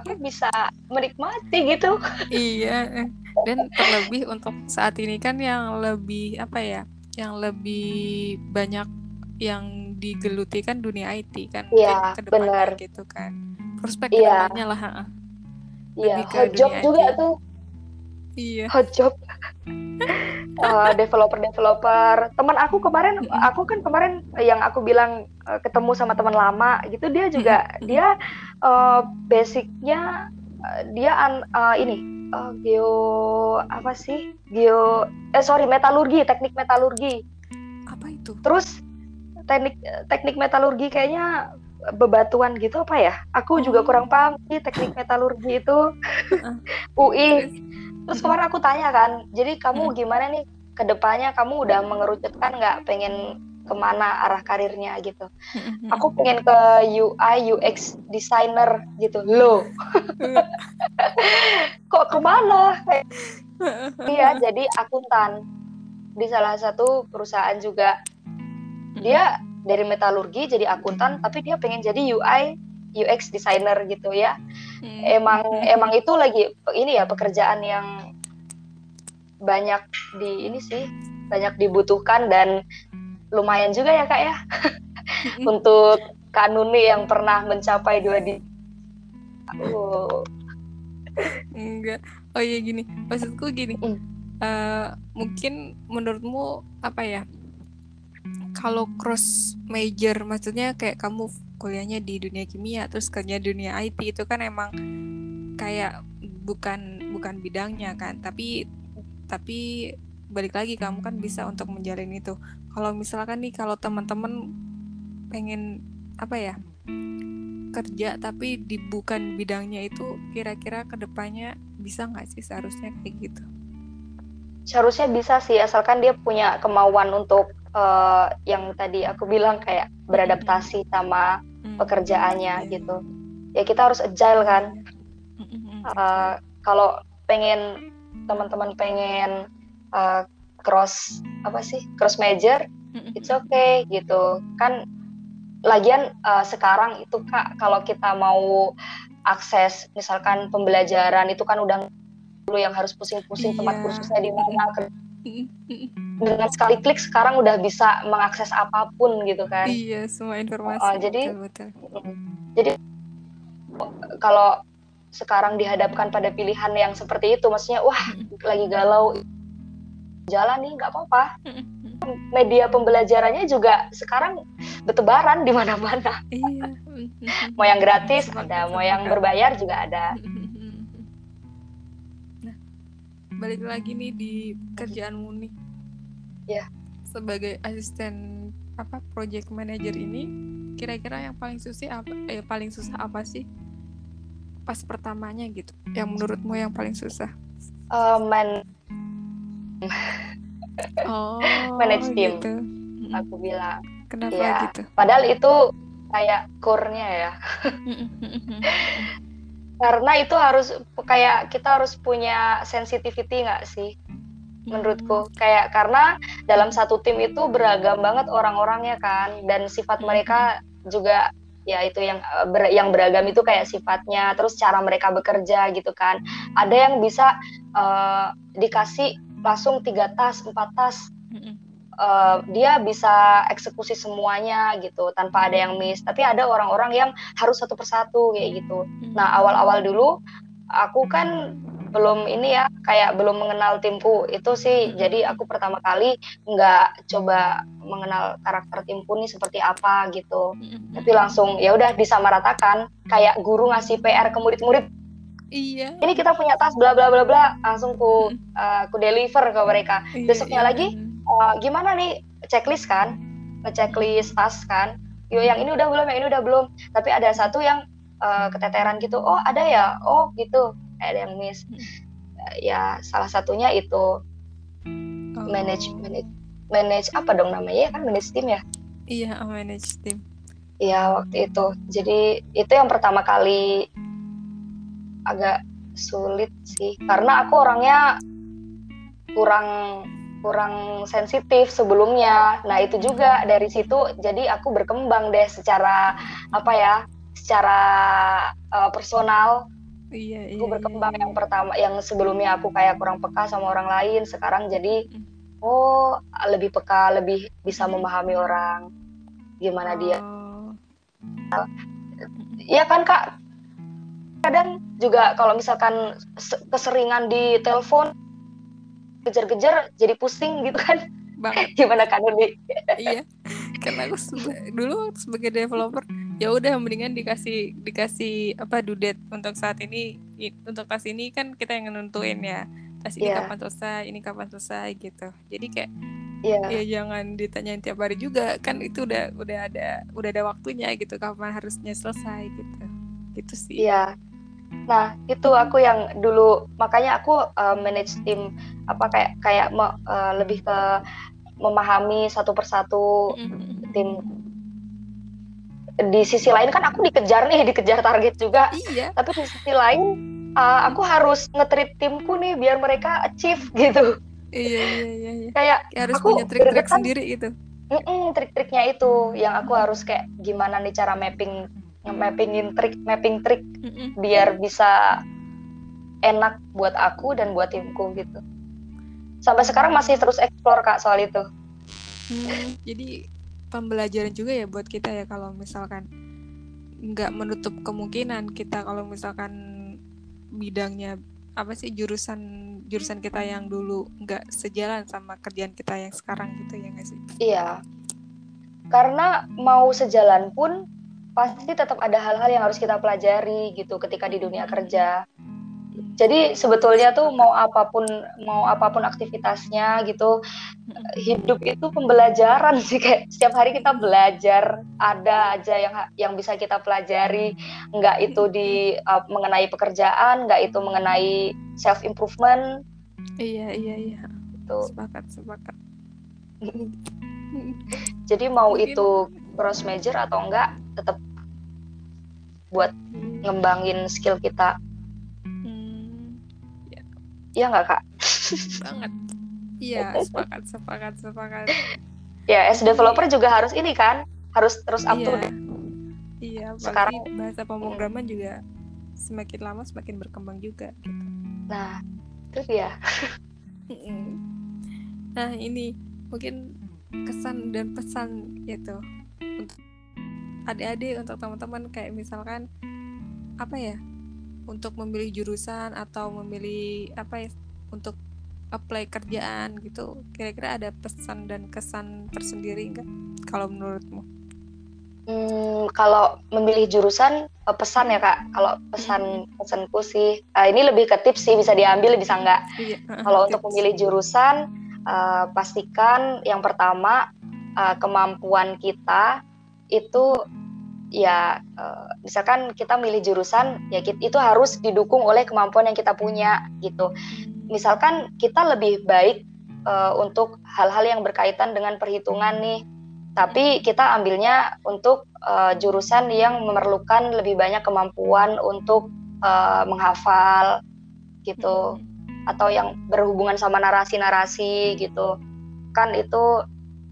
B: aku bisa menikmati gitu
A: Iya, eh. dan terlebih untuk saat ini kan yang lebih apa ya, yang lebih banyak yang digeluti kan dunia IT kan, depannya
B: benar.
A: gitu kan, prospek
B: Iya.
A: ke depannya lah.
B: Iya, hot job
A: dunia
B: juga
A: IT.
B: tuh,
A: Iya.
B: hot job. Eh, developer-developer. Teman aku kemarin,
A: Mm-mm.
B: aku kan kemarin yang aku bilang eh, ketemu sama teman lama gitu, dia juga
A: Mm-mm.
B: dia eh, basicnya eh, dia an- eh, ini eh, geo apa sih? Geo eh sorry metalurgi, teknik metalurgi.
A: Apa itu?
B: Terus teknik teknik metalurgi kayaknya bebatuan gitu apa ya? Aku juga
A: Oh.
B: kurang paham sih teknik metalurgi itu.
A: Heeh.
B: UI.
A: Terus?
B: Kemarin aku tanya kan, jadi kamu
A: Mm.
B: gimana nih ke depannya kamu udah mengerucutkan nggak pengen ke mana arah karirnya gitu?
A: Mm-mm.
B: Aku pengen ke UI UX designer gitu. Loh, kok ke mana? Iya, jadi akuntan di salah satu perusahaan juga. Dia dari metalurgi jadi akuntan, tapi dia pengen jadi UI UX designer gitu ya.
A: Mm.
B: emang emang itu lagi ini ya pekerjaan yang banyak di ini sih banyak dibutuhkan dan lumayan juga ya kak ya
A: Mm-mm.
B: untuk kanuni yang pernah mencapai dua di Oh,
A: Enggak. Oh iya gini, maksudku gini.
B: Mm.
A: eh, mungkin menurutmu apa ya? Kalau cross major, maksudnya kayak kamu kuliahnya di dunia kimia, terus kerja dunia IT itu kan emang kayak bukan bukan bidangnya kan, tapi tapi balik lagi kamu kan bisa untuk menjalin itu. Kalau misalkan nih kalau teman-teman pengen apa ya? kerja tapi di bukan bidangnya itu kira-kira ke depannya bisa nggak sih seharusnya kayak gitu
B: seharusnya bisa sih asalkan dia punya kemauan untuk eh, yang tadi aku bilang kayak beradaptasi sama
A: Hmm,
B: pekerjaannya gitu. Ya kita harus agile kan. Eh, kalau pengen teman-teman pengen eh, cross apa sih cross major it's okay gitu. Kan lagian uh, sekarang itu kak kalau kita mau akses misalkan pembelajaran itu kan udah dulu yang harus pusing-pusing
A: Iya.
B: tempat kursusnya di mana dengan sekali klik sekarang udah bisa mengakses apa pun gitu kan.
A: Iya, semua informasi.
B: Oh, jadi-
A: betul, betul.
B: jadi kalau sekarang dihadapkan pada pilihan yang seperti itu maksudnya wah lagi galau. Jalan nih nggak apa-apa. Media pembelajarannya juga sekarang bertebaran di mana-mana.
A: Iya.
B: mau yang gratis ada mau yang berbayar juga ada
A: balik lagi nih di kerjaanmu nih.
B: Ya.
A: Sebagai asisten apa project manager ini, kira-kira yang paling susah apa? Eh, paling susah apa sih? Pas pertamanya gitu. Yang menurutmu yang paling susah?
B: Eh, man
A: Oh,
B: Manage team.
A: gitu.
B: aku bilang
A: Kenapa
B: Iya.
A: gitu?
B: padahal itu kayak core-nya ya karena itu harus kayak kita harus punya sensitivity nggak sih? Menurutku. Kayak karena dalam satu tim itu beragam banget orang-orangnya kan. Dan sifat mereka juga ya itu yang eh, ber- yang beragam itu kayak sifatnya terus cara mereka bekerja gitu kan. Ada yang bisa eh, dikasih langsung tiga tas empat tas eh, dia bisa eksekusi semuanya gitu tanpa ada yang miss tapi ada orang-orang yang harus satu persatu kayak gitu Nah, awal-awal dulu aku kan belum ini ya, kayak belum mengenal timku. Itu sih
A: Mm-mm.
B: jadi aku pertama kali nggak coba mengenal karakter timku nih seperti apa gitu. Tapi langsung ya udah disamaratakan kayak guru ngasih PR ke murid-murid.
A: Iya.
B: Ini kita punya tas bla bla bla bla, langsung ku eh, ku deliver ke mereka.
A: Iya,
B: Besoknya
A: iya.
B: lagi, Eh, gimana nih checklist kan? Ngechecklist tas kan? Yo yang ini udah belum, yang ini udah belum. Tapi ada satu yang eh, keteteran gitu. Oh, ada ya. Oh, gitu. Ada yang miss.
A: Hmm.
B: Eh, ya, salah satunya itu
A: Oh.
B: manage manage manage apa dong namanya ya kan manage tim ya?
A: Iya, manage team.
B: Iya, waktu itu. Jadi itu yang pertama kali agak sulit sih karena aku orangnya kurang kurang sensitif sebelumnya. Nah, itu juga dari situ jadi aku berkembang deh secara apa ya? secara eh, personal
A: Iya, iya.
B: aku berkembang
A: iya,
B: yang pertama yang sebelumnya aku kayak kurang peka sama orang lain sekarang jadi oh lebih peka lebih bisa memahami orang gimana dia
A: Oh.
B: Iya kan kak kadang juga kalau misalkan se- keseringan di telepon kejar-kejar jadi pusing gitu kan.
A: Banget.
B: Gimana kan Uli?
A: iya. Karena aku seba- dulu sebagai developer ya udah mendingan dikasih dikasih apa dudet untuk saat ini untuk tas ini kan kita yang nentuin ya. Tas ini
B: Iya.
A: kapan selesai ini kapan selesai gitu. Jadi kayak
B: Iya.
A: ya jangan ditanyain tiap hari juga. Kan itu udah udah ada udah ada waktunya gitu kapan harusnya selesai gitu. Gitu sih.
B: Iya nah itu aku yang dulu makanya aku uh, manage tim apa kayak kayak me- uh, lebih ke memahami satu persatu
A: Mm-mm.
B: tim. Di sisi lain kan aku dikejar nih dikejar target juga.
A: Iya.
B: Tapi di sisi lain uh, aku harus nge-treat timku nih biar mereka achieve gitu.
A: Iya iya iya, iya.
B: kayak
A: Kayak harus
B: Aku
A: punya trik-trik sendiri gitu.
B: Mm-mm, trik-triknya itu yang aku harus kayak gimana nih cara mapping mappingin trik mapping trik
A: Mm-mm.
B: biar bisa enak buat aku dan buat timku gitu sampai sekarang masih terus explore kak soal itu
A: Hmm, jadi pembelajaran juga ya buat kita ya kalau misalkan nggak menutup kemungkinan kita kalau misalkan bidangnya apa sih jurusan jurusan kita yang dulu nggak sejalan sama kerjaan kita yang sekarang gitu ya nggak sih?
B: iya karena mau sejalan pun pasti tetap ada hal-hal yang harus kita pelajari gitu ketika di dunia kerja. Jadi sebetulnya tuh mau apa pun mau apa pun aktivitasnya gitu hidup itu pembelajaran sih kayak setiap hari kita belajar ada aja yang yang bisa kita pelajari. Nggak itu di uh, mengenai pekerjaan nggak itu mengenai self improvement
A: Iya iya iya.
B: Gitu.
A: Sepakat sepakat.
B: jadi mau
A: Mungkin-
B: itu cross major atau enggak tetap buat ngembangin skill kita.
A: Hmm,
B: ya. Nggak kak?
A: Banget. Iya sepakat sepakat sepakat.
B: ya as developer juga harus ini kan harus terus up to
A: iya.
B: date.
A: Iya
B: Sekarang-
A: bahasa pemrograman juga semakin lama semakin berkembang juga gitu.
B: nah itu dia
A: Mm-mm. Nah ini mungkin kesan dan pesan gitu untuk adik-adik untuk teman-teman kayak misalkan apa ya untuk memilih jurusan atau memilih apa ya untuk apply kerjaan gitu kira-kira ada pesan dan kesan tersendiri nggak kalau menurutmu?
B: Hmm, kalau memilih jurusan eh, pesan ya kak kalau pesan pesanku sih eh, ini lebih ke tips sih bisa diambil bisa nggak
A: Iya.
B: Kalau untuk memilih jurusan, eh, pastikan yang pertama eh, kemampuan kita itu ya eh, misalkan kita milih jurusan ya itu harus didukung oleh kemampuan yang kita punya gitu. Misalkan kita lebih baik eh, untuk hal-hal yang berkaitan dengan perhitungan nih, tapi kita ambilnya untuk eh, jurusan yang memerlukan lebih banyak kemampuan untuk eh, menghafal gitu atau yang berhubungan sama narasi-narasi gitu kan itu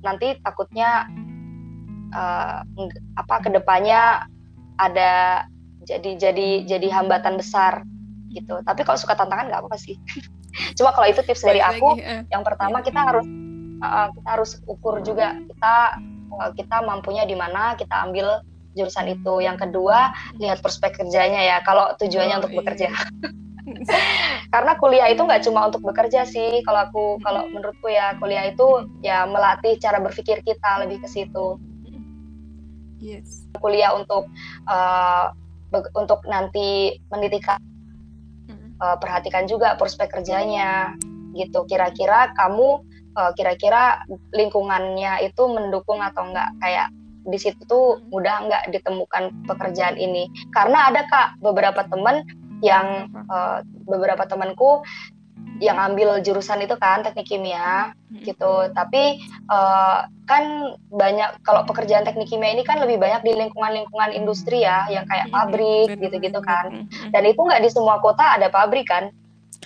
B: nanti takutnya eng- apa ke depannya ada jadi jadi jadi hambatan besar gitu. Tapi kalau suka tantangan nggak apa-apa sih. Cuma kalau itu tips dari aku
A: eh.
B: yang pertama kita harus uh, kita harus ukur juga kita uh, kita mampunya di mana kita ambil jurusan itu. Yang kedua lihat prospek kerjanya ya. Kalau tujuannya
A: Oh,
B: untuk
A: iya.
B: bekerja. Karena kuliah itu nggak cuma untuk bekerja sih. Kalau aku kalau menurutku ya kuliah itu ya melatih cara berpikir kita lebih ke situ
A: yes.
B: kuliah untuk uh, untuk nanti mendidik
A: Mm.
B: uh, perhatikan juga prospek kerjanya gitu. Kira-kira kamu uh, kira-kira lingkungannya itu mendukung atau enggak? Kayak di situ tuh mudah nggak ditemukan pekerjaan ini? Karena ada kak beberapa temen yang uh, beberapa temanku yang ambil jurusan itu kan teknik kimia
A: Mm.
B: gitu. Tapi uh, kan banyak kalau pekerjaan teknik kimia ini kan lebih banyak di lingkungan-lingkungan industri ya yang kayak
A: Mm,
B: pabrik
A: bener,
B: gitu-gitu kan. Dan itu nggak di semua kota ada pabrik kan?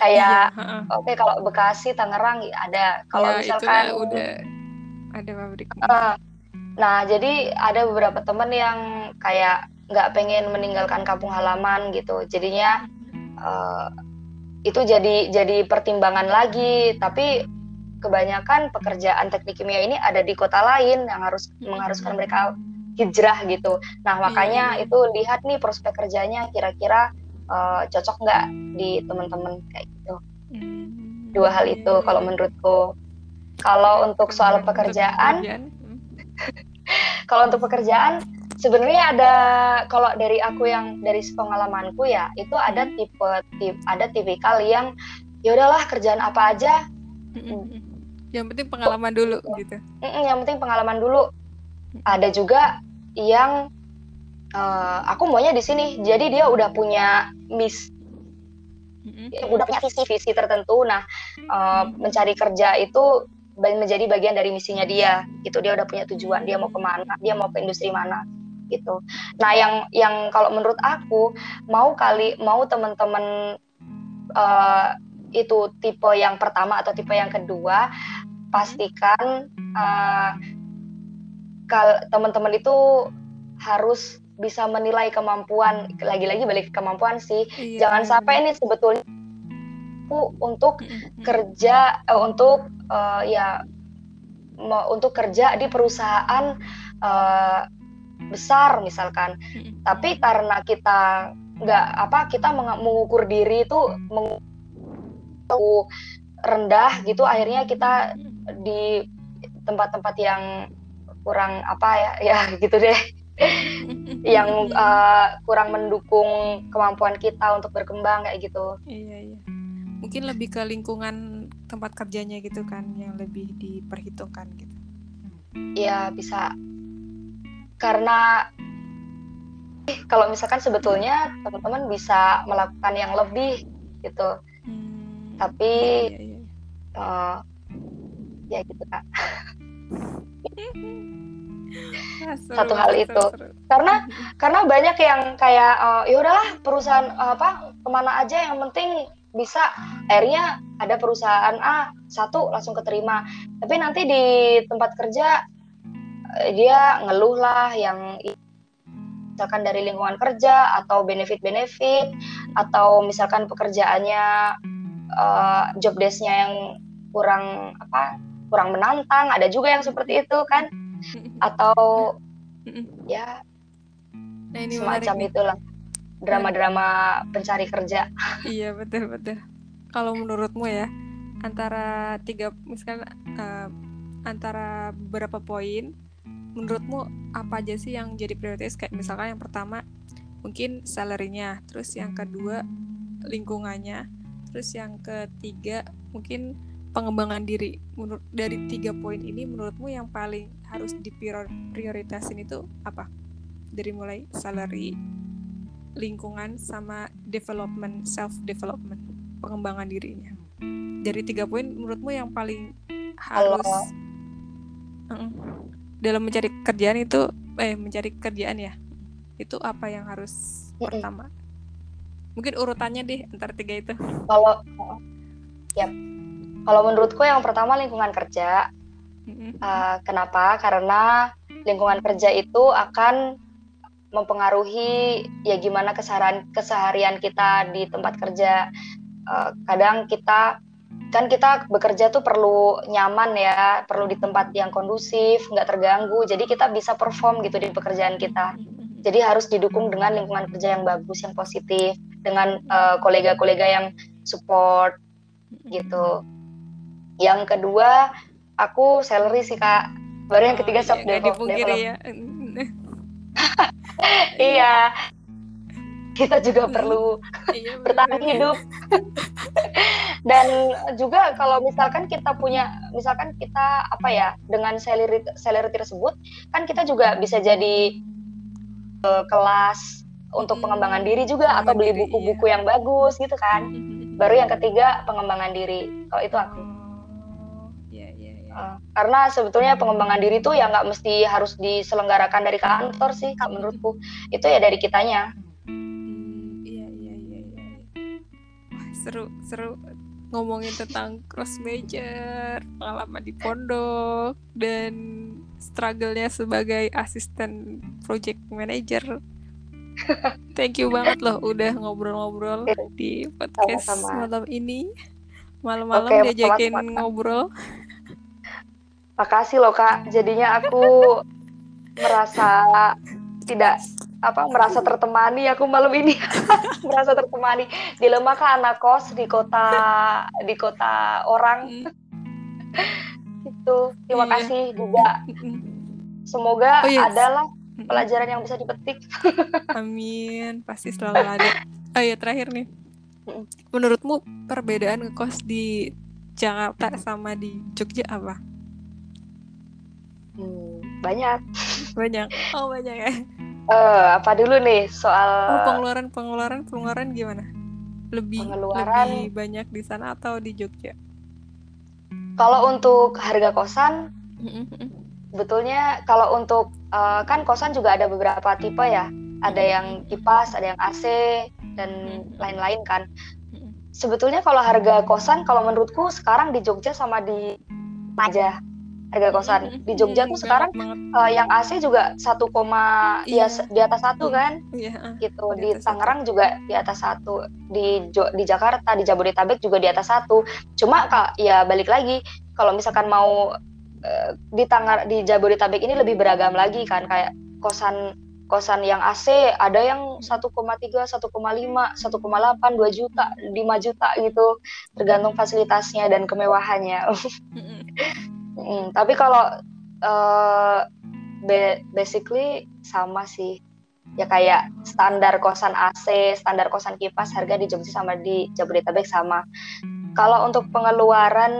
A: Iya,
B: kayak
A: heeh.
B: oke kalau Bekasi Tangerang ya ada. Kalau
A: Ya,
B: misalkan
A: udah ada pabrik.
B: Eh, nah jadi ada beberapa teman yang kayak nggak pengen meninggalkan kampung halaman gitu. Jadinya eh, itu jadi jadi pertimbangan lagi tapi kebanyakan pekerjaan teknik kimia ini ada di kota lain yang harus mengharuskan mereka hijrah gitu nah makanya
A: iya.
B: itu lihat nih prospek kerjanya kira-kira eh, cocok nggak di teman-teman kayak gitu
A: Mm.
B: dua hal itu kalau menurutku kalau untuk soal pekerjaan
A: mm.
B: kalau untuk pekerjaan sebenarnya ada kalau dari aku yang dari pengalamanku ya itu ada tipe tip ada tipikal yang ya udahlah kerjaan apa aja.
A: Yang penting pengalaman dulu gitu.
B: yang penting pengalaman dulu ada juga yang eh, aku maunya di sini jadi dia udah punya miss
A: Mm, mm.
B: udah punya visi visi tertentu nah eh, mencari kerja itu menjadi bagian dari misinya dia gitu dia udah punya tujuan dia mau ke mana dia mau ke industri mana gitu. Nah yang yang kalau menurut aku mau kali mau teman-teman eh, itu tipe yang pertama atau tipe yang kedua pastikan eh, kal teman-teman itu harus bisa menilai kemampuan lagi-lagi balik ke kemampuan sih.
A: Iya,
B: jangan sampai ini sebetulnya aku untuk kerja eh, untuk eh, ya untuk kerja di perusahaan eh, besar misalkan
A: Mm, mm.
B: tapi karena kita nggak apa kita meng- mengukur diri itu mengu- rendah gitu akhirnya kita di tempat-tempat yang kurang apa ya ya gitu deh yang eh, kurang mendukung kemampuan kita untuk berkembang kayak gitu
A: Iya, iya. Mungkin lebih ke lingkungan tempat kerjanya gitu kan yang lebih diperhitungkan gitu.
B: ya bisa karena kalau misalkan sebetulnya teman-teman bisa melakukan yang lebih gitu
A: Hmm,
B: tapi
A: iya, iya, iya.
B: eh, ya gitu kak
A: seru,
B: Satu hal
A: seru,
B: itu.
A: seru.
B: karena karena banyak yang kayak eh, ya udahlah perusahaan eh, apa ke mana aja yang penting bisa akhirnya ada perusahaan A satu langsung keterima tapi nanti di tempat kerja dia ngeluh lah yang misalkan dari lingkungan kerja atau benefit-benefit atau misalkan pekerjaannya uh, job desknya yang kurang apa kurang menantang ada juga yang seperti itu kan? Atau ya nah, ini semacam itulah drama-drama pencari kerja.
A: Iya betul betul. Kalau menurutmu ya antara tiga misalkan uh, antara beberapa poin menurutmu apa aja sih yang jadi prioritas? Kayak misalkan yang pertama mungkin salarynya. Terus yang kedua lingkungannya. Terus yang ketiga mungkin pengembangan diri. Menurut dari tiga poin ini menurutmu yang paling harus diprioritasin itu apa? Dari mulai salary lingkungan sama development self development pengembangan dirinya. Dari tiga poin menurutmu yang paling harus uh, dalam mencari kerjaan itu eh mencari kerjaan ya itu apa yang harus pertama mungkin urutannya deh antar tiga itu
B: kalau ya kalau menurutku yang pertama lingkungan kerja. Uh, kenapa? Karena lingkungan kerja itu akan mempengaruhi ya gimana keseharian keseharian kita di tempat kerja. Uh, kadang kita kan kita bekerja tuh perlu nyaman ya, perlu di tempat yang kondusif, nggak terganggu. Jadi kita bisa perform gitu di pekerjaan kita. Jadi harus didukung dengan lingkungan kerja yang bagus, yang positif, dengan eh, kolega-kolega uh, yang support gitu. Yang kedua, aku salary sih kak. Baru yang oh, ketiga self iya, development. Ya. iya. Kita juga hmm. perlu iya, bertahan hidup. Dan juga kalau misalkan kita punya, misalkan kita apa ya, dengan salary salary tersebut, kan kita juga bisa jadi uh, kelas untuk hmm. pengembangan diri juga atau beli buku-buku iya. yang bagus gitu kan. Hmm. Baru yang ketiga pengembangan diri. Kalau itu aku. Uh, karena sebetulnya pengembangan diri itu ya nggak mesti harus diselenggarakan dari kantor sih kak menurutku itu ya dari kitanya
A: hmm, iya iya iya iya Wah, seru seru ngomongin tentang cross major pengalaman di pondok dan struggle-nya sebagai asisten project manager. Thank you banget loh udah ngobrol-ngobrol di podcast Sama-sama. malam ini. Malam-malam okay, diajakin ngobrol.
B: Makasih loh kak, jadinya aku merasa tidak apa merasa tertemani aku malam ini merasa tertemani dilema kan anak kos di kota di kota orang hmm. itu terima iya. kasih juga semoga oh, yes. Iya. adalah pelajaran yang bisa dipetik
A: amin pasti selalu ada oh ya terakhir nih menurutmu perbedaan ngekos di Jakarta sama di Jogja apa
B: Hmm, banyak.
A: Banyak. Oh banyak ya.
B: Uh, apa dulu nih soal
A: oh, pengeluaran pengeluaran pengeluaran gimana? Lebih pengeluaran lebih banyak di sana atau di Jogja?
B: Kalau untuk harga kosan, betulnya kalau untuk uh, kan kosan juga ada beberapa tipe ya. Ada yang kipas, ada yang AC dan lain-lain kan. Sebetulnya kalau harga kosan, kalau menurutku sekarang di Jogja sama di aja harga kosan di Jogja tuh sekarang uh, yang AC juga satu koma ya iya. di atas satu kan? Yeah. gitu di, di Tangerang juga di atas satu. Di jo di Jakarta di Jabodetabek juga di atas satu. Cuma kak ya balik lagi kalau misalkan mau uh, di Tanger di Jabodetabek ini lebih beragam lagi kan. Kayak kosan kosan yang AC ada yang 1,3, 1,5, 1,8, 2 juta, 5 juta gitu. Tergantung fasilitasnya dan kemewahannya. Hmm, tapi kalau uh, basically sama sih. Ya kayak standar kosan AC, standar kosan kipas harga di Jogja sama di Jabodetabek sama. Kalau untuk pengeluaran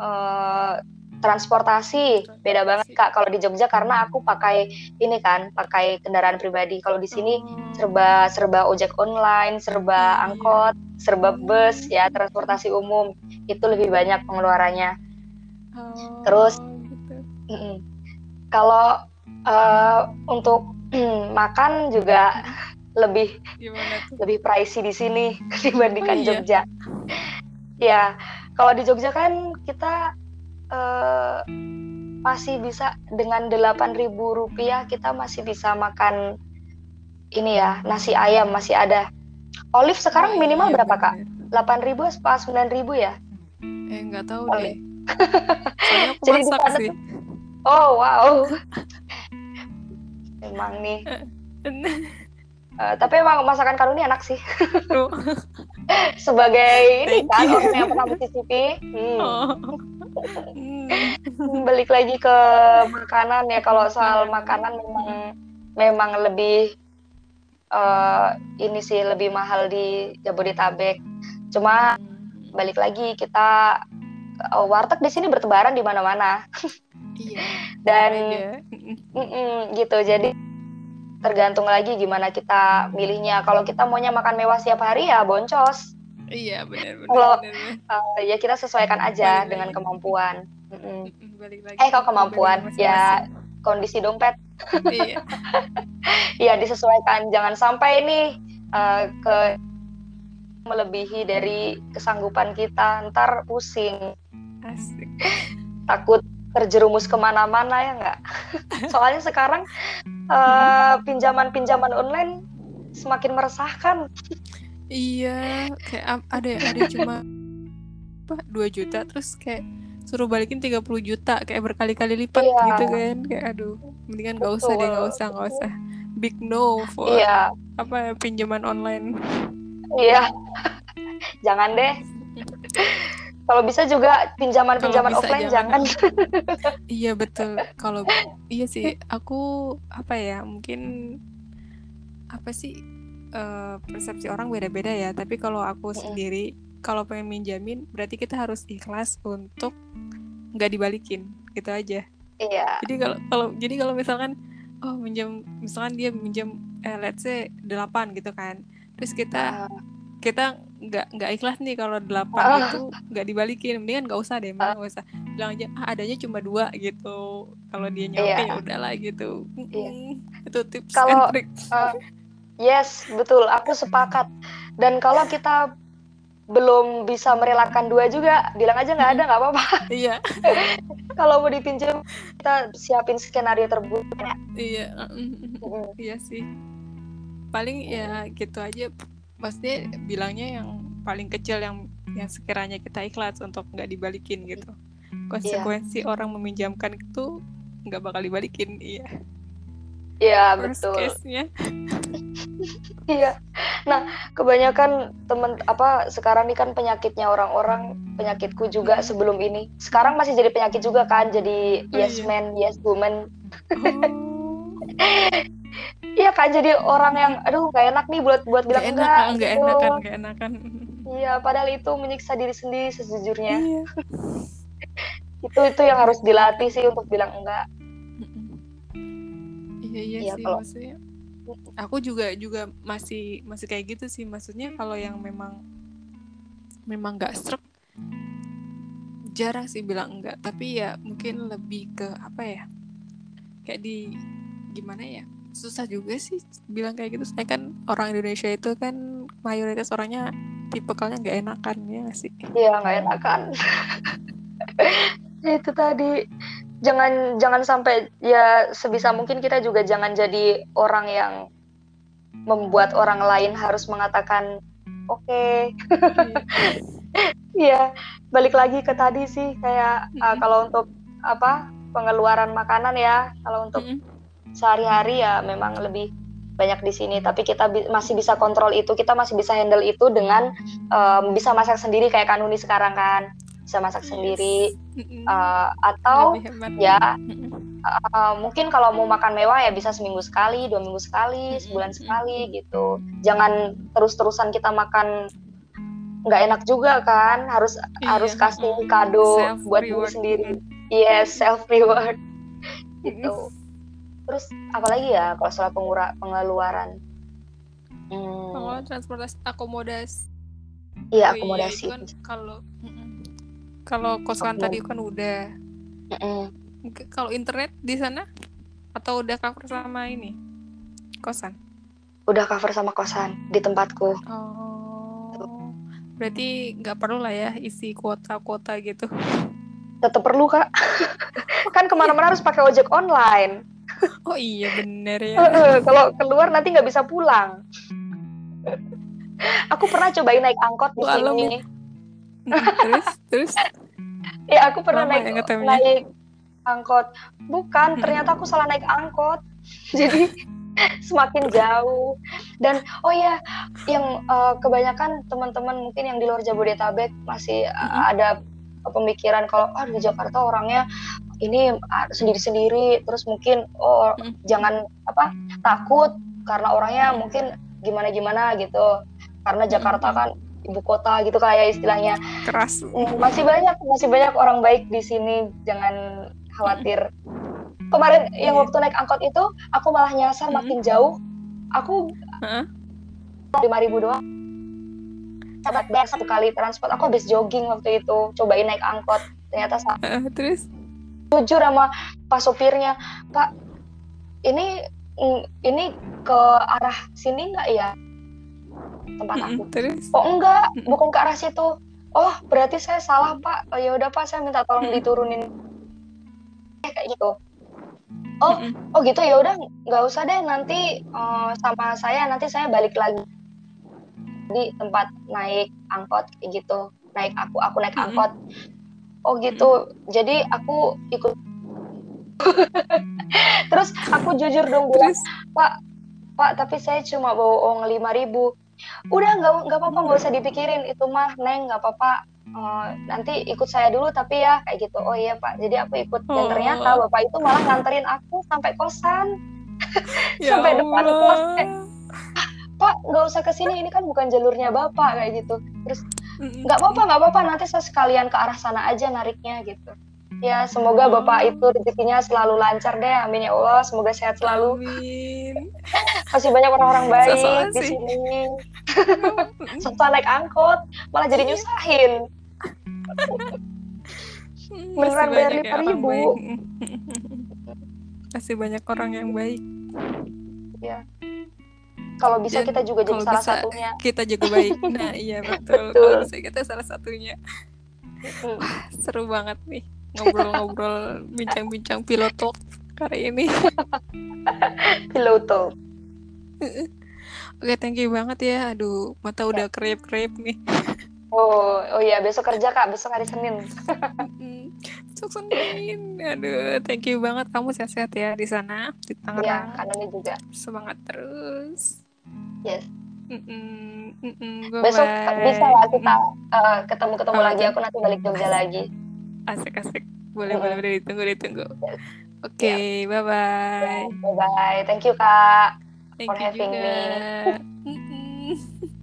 B: uh, transportasi beda banget kak kalau di Jogja karena aku pakai ini kan pakai kendaraan pribadi kalau di sini oh. serba serba ojek online serba hmm. angkot serba bus ya transportasi umum itu lebih banyak pengeluarannya Oh, Terus gitu. kalau uh, untuk makan juga lebih lebih pricey di sini dibandingkan oh, iya. Jogja. ya, kalau di Jogja kan kita uh, masih bisa dengan 8.000 rupiah kita masih bisa makan ini ya nasi ayam masih ada olive sekarang
A: Oh,
B: minimal
A: iya,
B: berapa kak
A: bener.
B: 8.000 apa 9.000 ya
A: Eh nggak tahu
B: Oh,
A: deh. Soalnya aku
B: Jadi
A: masak sih.
B: oh wow. Emang nih. Eh, tapi emang masakan Kanuni enak sih. Sebagai ini kan orang yang pernah mencicipi. Hmm.
A: Oh. Hmm.
B: balik lagi ke makanan ya. Kalau soal makanan memang memang lebih eh, ini sih lebih mahal di Jabodetabek. Cuma balik lagi kita eh, warteg di sini bertebaran di mana-mana
A: Iya.
B: dan gitu jadi tergantung lagi gimana kita milihnya kalau kita maunya makan mewah setiap hari ya boncos
A: Iya benar.
B: Kalau-
A: benar.
B: Eh, ya kita sesuaikan aja
A: Balik
B: dengan
A: lagi.
B: kemampuan
A: Balik lagi.
B: eh kalau
A: ke
B: kemampuan
A: pribadi
B: ya kondisi dompet
A: Iya.
B: ya disesuaikan jangan sampai ini eh, ke melebihi dari kesanggupan kita ntar pusing
A: Asik.
B: takut terjerumus ke mana-mana ya nggak soalnya sekarang eh, pinjaman-pinjaman online semakin meresahkan
A: Iya, kayak ada ada cuma apa 2 juta terus kayak suruh balikin 30 juta kayak berkali-kali lipat
B: Iya.
A: gitu kan. Kayak aduh, mendingan gak usah deh, gak
B: Betul.
A: usah, gak usah. Big no for
B: iya
A: apa pinjaman online.
B: iya jangan deh kalau bisa juga pinjaman-pinjaman offline
A: jangan.
B: jangan
A: Iya betul. Kalau iya sih, aku apa ya mungkin apa sih eh, persepsi orang beda-beda ya. Tapi kalau aku
B: Mm-mm.
A: sendiri, kalau pengen minjamin, berarti kita harus ikhlas untuk nggak dibalikin, gitu aja.
B: iya
A: Jadi kalau kalau jadi kalau misalkan oh minjam misalkan dia minjam eh, let's say 8 gitu kan. Terus kita
B: Ah,
A: kita nggak nggak ikhlas nih kalau 8
B: Ah.
A: itu nggak dibalikin. Mendingan nggak usah deh mendingan nggak usah. Bilang aja ah adanya cuma dua gitu. Kalau dia nyampe
B: Iya.
A: ya udahlah gitu.
B: Iya.
A: Mm-mm. itu tips
B: Kalau- eh, yes betul. Aku sepakat. Dan kalau kita belum bisa merelakan dua juga bilang aja nggak ada nggak apa-apa.
A: Iya.
B: Kalau mau dipinjam kita siapin skenario terburuk
A: iya mm, iya sih. Paling ya gitu aja maksudnya bilangnya yang paling kecil yang yang sekiranya kita ikhlas untuk nggak dibalikin gitu. Konsekuensi orang meminjamkan itu nggak bakal dibalikin iya.
B: Iya
A: worst
B: betul.
A: case-nya.
B: Iya. Nah kebanyakan temen apa sekarang ini kan penyakitnya orang-orang penyakitku juga sebelum ini. Sekarang masih jadi penyakit juga kan jadi
A: Oh,
B: yes
A: iya.
B: man yes woman.
A: Oh
B: iya kan jadi orang yang aduh nggak enak nih buat buat bilang
A: Gak enak,
B: enggak
A: nggak
B: gitu.
A: enakan, gak enakan.
B: iya padahal itu menyiksa diri sendiri sejujurnya
A: Iya.
B: itu itu yang harus dilatih sih untuk bilang enggak
A: Iya iya
B: Iya,
A: sih
B: kalau-
A: maksudnya. Aku juga juga masih masih kayak gitu sih maksudnya kalau yang memang memang nggak stroke jarang sih bilang enggak tapi ya mungkin lebih ke apa ya kayak di gimana ya susah juga sih bilang kayak gitu. Saya kan orang Indonesia itu kan mayoritas orangnya tipikalnya nggak enakan ya nggak sih?
B: Iya nggak enakan. Itu tadi. Jangan jangan sampai ya sebisa mungkin kita juga jangan jadi orang yang membuat orang lain harus mengatakan oke. Iya, balik lagi ke tadi sih kayak uh, kalau untuk apa pengeluaran makanan ya, kalau untuk
A: Mm-mm.
B: Sehari-hari ya memang lebih banyak di sini. Tapi kita bi- masih bisa kontrol itu, kita masih bisa handle itu dengan um, bisa masak sendiri kayak Kanuni sekarang kan, bisa masak sendiri.
A: Mm-mm.
B: Uh, atau ya uh, mungkin kalau mau makan mewah ya bisa seminggu sekali, dua minggu sekali, sebulan sekali gitu. Jangan terus-terusan kita makan nggak enak juga kan, harus
A: Iya,
B: harus kasih kado
A: Self
B: buat diri sendiri. Yes, self reward. gitu. Terus apalagi ya kalau soal pengura pengeluaran? Hmm,
A: Pengelolaan transportasi akomodasi.
B: iya
A: Oh
B: akomodasi.
A: itu kan kalau kalau kosan tadi kan udah. Kalau internet di sana atau udah cover sama ini kosan?
B: Udah cover sama kosan di tempatku.
A: Oh, berarti nggak perlu lah ya isi kuota-kuota gitu.
B: Tetap perlu kak. kan ke mana-mana harus pakai ojek online.
A: Oh iya bener ya.
B: Kalau keluar nanti nggak bisa pulang. Aku pernah cobain naik angkot di
A: Walau
B: sini.
A: terus terus
B: Ya aku pernah
A: Lama
B: naik
A: ya
B: naik angkot. Bukan,
A: Hmm.
B: ternyata aku salah naik angkot. Jadi semakin jauh. Dan oh ya, yang eh, kebanyakan teman-teman mungkin yang di luar Jabodetabek masih
A: Mm-mm.
B: ada pemikiran kalau ah di Jakarta orangnya ini sendiri-sendiri, terus mungkin oh
A: Mm.
B: jangan apa takut karena orangnya mungkin gimana-gimana gitu. Karena Jakarta
A: Mm.
B: kan ibu kota gitu kayak istilahnya.
A: keras.
B: Mm, masih banyak masih banyak orang baik di sini jangan khawatir kemarin yang
A: Iya.
B: waktu naik angkot itu aku malah nyasar
A: Mm.
B: makin jauh aku lima ribu doang dapat bayar satu kali transport aku habis jogging waktu itu cobain naik angkot ternyata
A: Heeh, terus
B: jujur sama pak sopirnya pak ini mm, ini ke arah sini nggak ya tempat aku
A: terus
B: Oh enggak, bukan ke arah situ. Oh berarti saya salah pak. Oh, ya udah pak, saya minta tolong diturunin kayak gitu. Oh oh gitu ya udah nggak usah deh nanti eh, sama saya nanti saya balik lagi di tempat naik angkot kayak gitu. Naik aku aku naik angkot. Oh gitu. Jadi aku ikut. Terus aku jujur dong bilang,
A: terus
B: Pak, tapi saya cuma bawa uang lima ribu. Udah nggak nggak apa-apa nggak usah dipikirin itu mah neng nggak apa-apa. Eh, nanti ikut saya dulu tapi ya kayak gitu. Oh iya Pak. Jadi aku ikut dan
A: Oh.
B: ternyata bapak itu malah nganterin aku sampai kosan.
A: ya
B: sampai depan
A: Allah.
B: kos. Pak nggak usah ke sini ini kan bukan jalurnya bapak kayak gitu. Terus nggak apa-apa nggak apa-apa nanti saya sekalian ke arah sana aja nariknya gitu. Ya semoga bapak itu rezekinya selalu lancar deh. Amin ya Allah. Semoga sehat selalu.
A: Amin.
B: Masih banyak orang-orang baik
A: So-soan
B: di
A: sih.
B: sini. Setelah naik angkot malah jadi nyusahin.
A: Hmm,
B: Beneran bayar
A: banyak ya
B: 5.000.
A: orang baik. Masih banyak orang yang baik.
B: Kalau bisa
A: Dan
B: kita juga jadi salah
A: bisa-
B: satunya.
A: Kita juga baik. Nah, iya betul.
B: Betul.
A: Kalau bisa kita salah satunya.
B: Hmm.
A: Seru banget nih ngobrol-ngobrol, bincang-bincang pilot talk kali ini.
B: Piloto.
A: Oke, thank you banget ya. Aduh, mata udah kerip-kerip nih.
B: Oh, oh iya besok kerja kak, besok hari Senin.
A: Mm, Sok Senin. Aduh, thank you banget. Kamu sehat-sehat ya di sana, di
B: Iya,
A: Tangerang.
B: ini juga.
A: Semangat terus.
B: Yes.
A: Mm-mm, mm-mm,
B: Besok bisa lah kita eh, ketemu-ketemu
A: Apa
B: lagi.
A: tuh?
B: Aku nanti balik Jogja lagi.
A: Asik-asik. Boleh,
B: Mm-mm.
A: boleh, boleh. Ditunggu, ditunggu. Oke, bye-bye.
B: Bye bye. Thank you kak.
A: Thank
B: for
A: you
B: having
A: juga.
B: me.